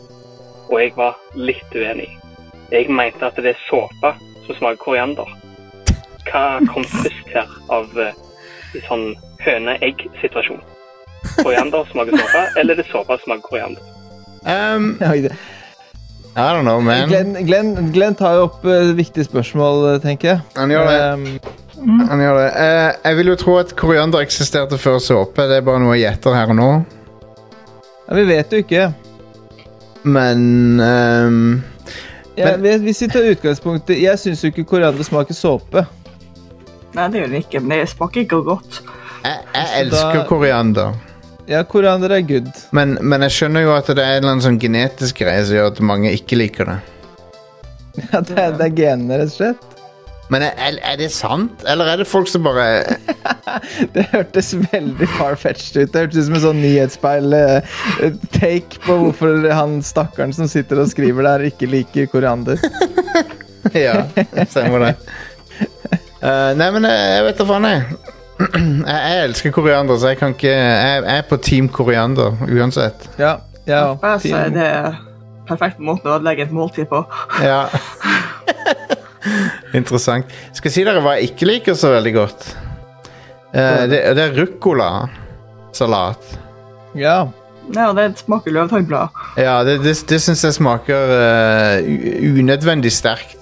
Og jeg var litt uenig. Jeg mente at det er såpe som smaker koriander. Hva kom først her av eh, en sånn høne-egg-situasjon? koriander smaker såpe, eller er det såpe som smaker koriander? Um, I don't know, man. Glenn, Glenn, Glenn tar jo opp uh, viktige spørsmål, eh, tenker jeg. Han gjør det. Um, Han gjør det. Eh, jeg vil jo tro at koriander eksisterte før såpe. Det er bare noe jeg gjetter her og nå. ja, vi vet jo ikke. Men um, Ja, Men- vi- hvis vi tar utgangspunktet Jeg syns jo ikke koriander smaker såpe. Nei, det gjør det ikke, men det smaker ikke godt. jeg, jeg elsker da- koriander. Ja, koriander er good. Men, men jeg skjønner jo at det er en eller annen sånn genetisk greie som gjør at mange ikke liker det. Ja, det, er, det er genene, rett og slett. Men er, er- det sant? Eller er det folk som bare Det hørtes veldig far-fetched ut. Det hørtes ut som en sånn nyhetspeil-take på hvorfor han stakkaren som sitter og skriver der, ikke liker koriander. Ja, stemmer det. Uh, nei, men jeg, jeg vet da faen, jeg. jeg. Jeg elsker koriander, så jeg kan ikke Jeg, jeg er på team koriander uansett. Ja, ja. Team- det er perfekt måte å ødelegge et måltid på. Ja. Interessant. Skal jeg si dere hva jeg ikke liker så veldig godt? Eh, det, det er ruccolasalat. ja. Ja, det smaker løvtannblad. Ja, det, det, det syns jeg smaker eh, unødvendig sterkt.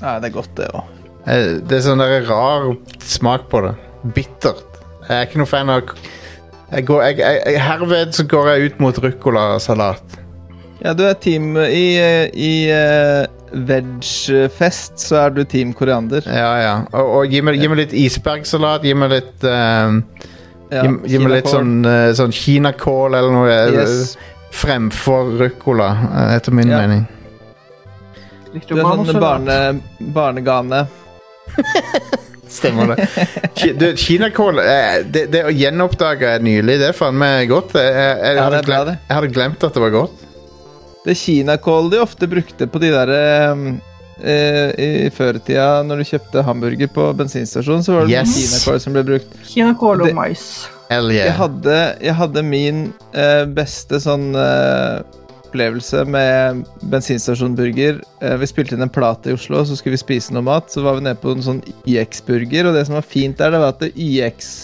ja, det er godt, det òg. Eh, det er sånn der rar smak på det. Bittert. Jeg er ikke noe fan av jeg går, jeg, jeg, jeg, Herved så går jeg ut mot ruccolasalat. Ja, du er team I, i uh, vegfest så er du team koriander. Ja, ja. Og, og gi, meg, gi meg litt isbergsalat. Gi meg litt eh, Ja, gi, gi meg litt sånn, uh, sånn kinakål eller noe. Yes. Fremfor ruccola, etter min Ja. mening. Du er sånn barne, barnegane. Stemmer det. Du, kinakål det, det å gjenoppdage nylig. Det er faen meg godt. Jeg, jeg, jeg, Ja, hadde glemt, jeg hadde glemt at det var godt. Det kinakål de ofte brukte på de der eh, eh, I førtida når du kjøpte hamburger på bensinstasjonen, så var det Yes. kinakål som ble brukt. Kinakål og mais. Hell Jeg hadde, jeg hadde min eh, beste sånn eh, opplevelse med bensinstasjonburger. Eh, vi spilte inn en plate i Oslo, så skulle vi spise noe mat. Så var vi nede på en sånn YX-burger, og det som var fint der, det var at det YX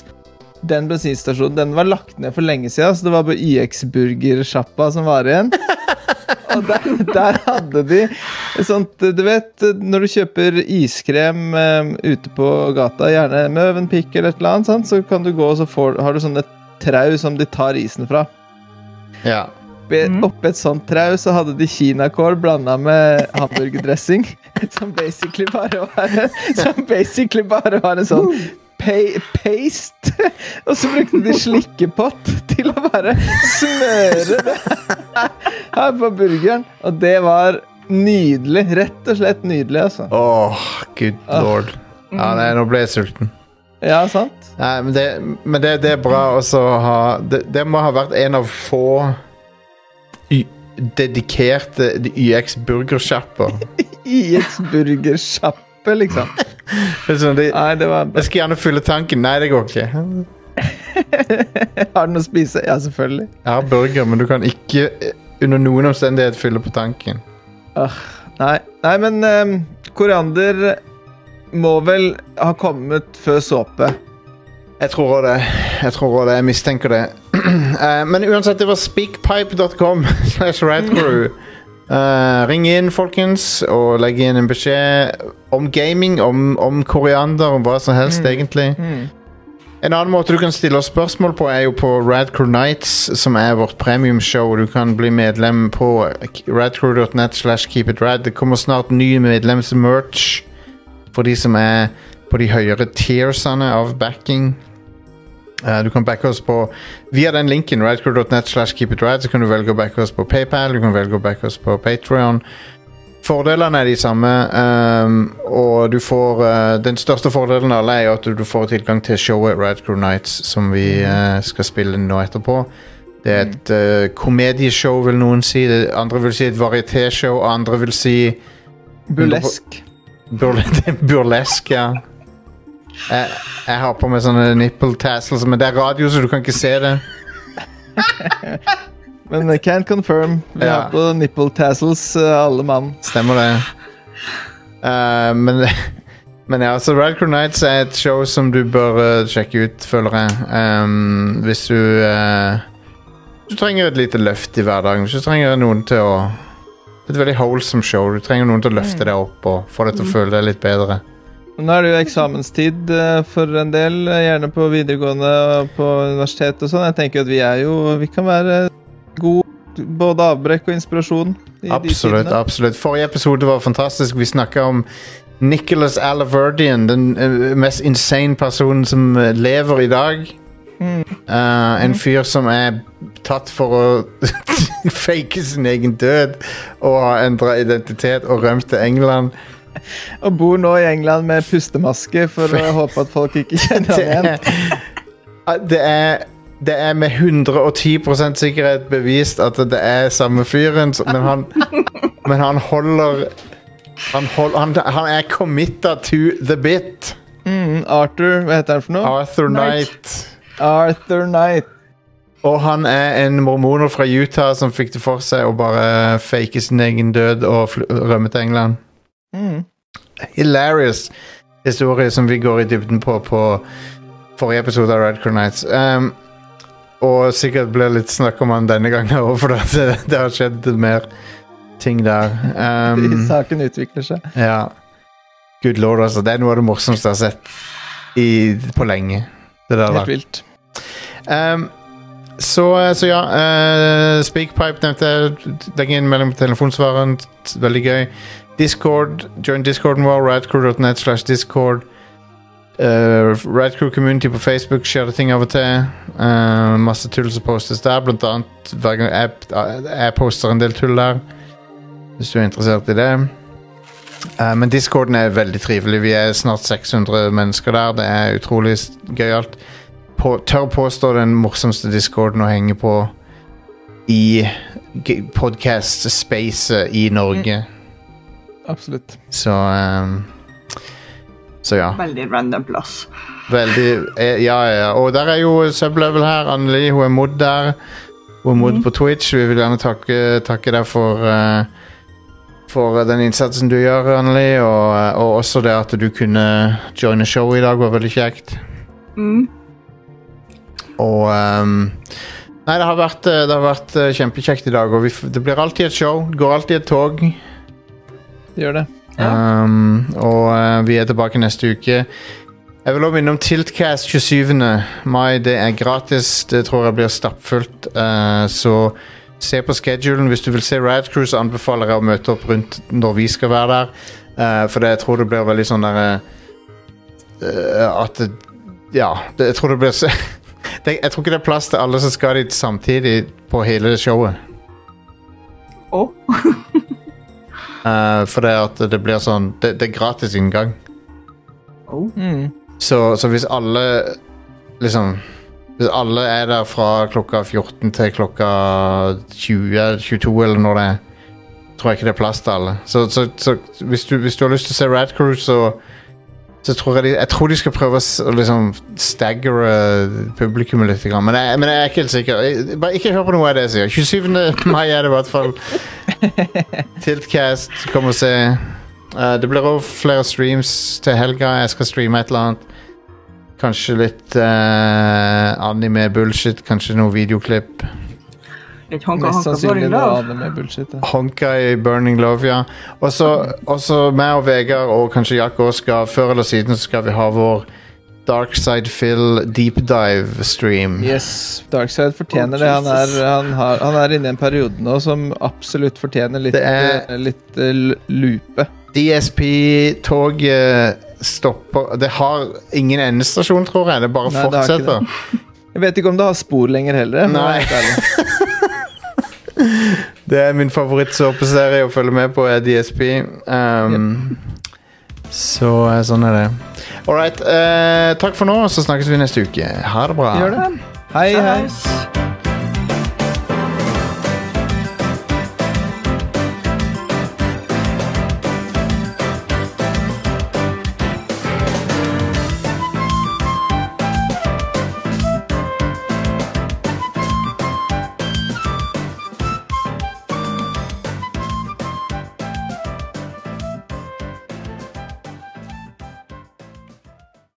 den bensinstasjonen den var lagt ned for lenge siden, så det var bare YX-burgersjappa som var igjen. Og der, der hadde de sånt Du vet, når du kjøper iskrem eh, ute på gata, gjerne med Øvenpikk eller et eller annet, sant? så kan du gå og så får, har du sånne trau som de tar isen fra. Ja. Oppi, oppi et sånt trau så hadde de kinakål blanda med hamburgerdressing. Som basically bare var Som basically bare var en sånn paste. Og så brukte de slikkepott til å bare smøre det her på burgeren. Og det var nydelig. Rett og slett nydelig, altså. Åh, good Ah. lord. Ja, nei, nå ble jeg sulten. Ja, sant? Nei, men det, men det, det er bra å ha det, det må ha vært en av få dedikerte YX burgersjapper. YX-burgersjappe, liksom. Det sånn, det- Nei, det var Jeg skal gjerne fylle tanken. Nei, det går ikke. Har du noe å spise? Ja, selvfølgelig. Jeg har burger, men du kan ikke eh, under noen omstendighet fylle på tanken. Nei, nei men um, koriander må vel ha kommet før såpe. Jeg tror òg det. Jeg tror også det. Jeg mistenker det. Uh, men uansett, det var speakpipe.com slash radcrew. Eh, ring inn, folkens, og legg inn en beskjed om gaming, om, om koriander, om hva som helst, egentlig. En annen måte du kan stille oss spørsmål på, er jo på Radcrew Nights, som er vårt premiumshow. Du kan bli medlem på radcrew.net slash keepitrad. Det kommer snart ny medlemsmerch for de som er på de høyere tiersene av backing. Eh, du kan backe oss på Via den linken, radcrew.net slash keepitrad, så kan du velge å backe oss på PayPal, du kan velge å backe oss på Patreon. Fordelene er de samme, um, og du får uh, Den største fordelen av alle er at du får tilgang til showet Radcrew Nights, som vi uh, skal spille nå etterpå. Det er et komedieshow, vil noen si. Det, andre vil si et varietéshow, andre vil si Burlesk. Burlesk, ja. Jeg, jeg har på meg sånne nipple tassels, men det er radio, så du kan ikke se det. Men I can't confirm. Vi Ja. har på nipple tassels, eh, alle mann. Stemmer det. Uh, men, Men ja, så Red Crew Nights er et show som du bør uh, sjekke ut, føler jeg. Um, hvis du uh, Du trenger et lite løft i hverdagen. Hvis du trenger noen til å Et veldig wholesome show. Du trenger noen til å løfte deg opp og få deg til å føle deg litt bedre. Nå er det jo eksamenstid eh, for en del, eh, gjerne på videregående og på universitet og sånn. Jeg tenker at vi er jo Vi kan være god både avbrekk og inspirasjon i Absolutt. absolutt Forrige episode var fantastisk. Vi snakka om Nicholas Alaverdian, den eh, mest insane personen som lever i dag. Mm. Uh, en fyr som er tatt for å fake sin egen død og har endra identitet og rømt til England. Og bor nå i England med pustemaske for å håpe at folk ikke kjenner Det ham igjen. er, det er det er med 110% sikkerhet bevist at det er samme fyren, men han, men han holder han, hold, han, han er committa to the bit. Mm, Arthur, hva heter han for noe? Arthur Knight. Arthur Knight. Og han er en mormoner fra Utah som fikk det for seg å bare fake sin egen død og rømme til England. Mm. Hilarious historie som vi går i dybden på på forrige episode av Red Crew Nights. Um, og sikkert blir litt snakk om han denne gangen òg, for det, det har skjedd mer ting der. Um, Saken utvikler seg. ja. Good lord, altså. Det er noe av det morsomste jeg har sett i, på lenge. Det der. Helt vilt. Um, så, så ja, uh, Speakpipe nevnte jeg. Legg inn melding på telefonsvareren. Veldig gøy. Discord, join discorden vår. Radcrew.net slash discord. Uh, Radcrew Community på Facebook skjer det ting av og til. Uh, masse tull som postes der. Blant annet hver gang jeg, jeg poster en del tull der. Hvis du er interessert i det. Uh, men discorden er veldig trivelig. Vi er snart 600 mennesker der. Det er utrolig gøyalt på, tør påstå den morsomste discorden å henge på i podcast-spacet i Norge. Absolutt. Så um, Så ja. Veldig random plass. Veldig eh, Ja, ja. Og der er jo Sublevel her. Anneli, hun er mod der. Hun er mod på Twitch. Vi vil gjerne takke, takke deg for uh, for den innsatsen du gjør, Anneli, og, eh, og også det at du kunne joine showet i dag, var veldig kjekt. Mm. Og um, Nei, det har vært, det har vært kjempekjekt i dag. Og vi, det blir alltid et show. Det går alltid et tog. Det gjør det. Um, og uh, vi er tilbake neste uke. Jeg vil også minne om Tiltcast 27. mai. Det er gratis. Det tror jeg blir stappfullt. Uh, så se på schedulen. Hvis du vil se Radcrew, så anbefaler jeg å møte opp rundt når vi skal være der. Uh, for det, jeg tror det blir veldig sånn der eh, At det, Ja, det, jeg tror det blir det, Jeg tror ikke det er plass til alle som skal dit samtidig på hele showet. Å? Eh, for det at det blir sånn Det, det er gratis inngang. Mm. Så, så hvis alle liksom Hvis alle er der fra klokka 14 til klokka 20, 22 eller når det er, tror jeg ikke det er plass til alle. Så, så, så hvis, du, hvis du har lyst til å se Radcruise, så, så tror jeg de Jeg tror de skal prøve å liksom staggere publikummet litt. Men jeg, men jeg er ikke helt sikker. Jeg- Bare ikke hør på noe av det jeg sier. 27. mai er det i hvert fall. Tiltcast, kom og se. Uh, det blir også flere streams til helga. Jeg skal streame et eller annet. Kanskje litt uh, anime-bullshit. Kanskje noe videoklipp. Mest sannsynlig det noe love. annet med bullshit. Ja. Honka i Burning Love, ja. Og så meg og Vegard og kanskje Jack også skal Før eller siden så skal vi ha vår Darkside Phil deep dive-stream. Yes, Darkside fortjener det. Han er, han, har, han er inne i en periode nå som absolutt fortjener litt, Det er- eh, litt uh, lupe. DSP-toget stopper Det har ingen endestasjon, tror jeg. Det bare Nei, det fortsetter. Jeg vet ikke om det har spor lenger heller. Nei. Det er min favorittsåpeserie å følge med på, er DSP. Um, Så eh, sånn er det. All right. Uh, takk for nå, så snakkes vi neste uke. Ha det bra. Gjør det. Hei, hei. Nice.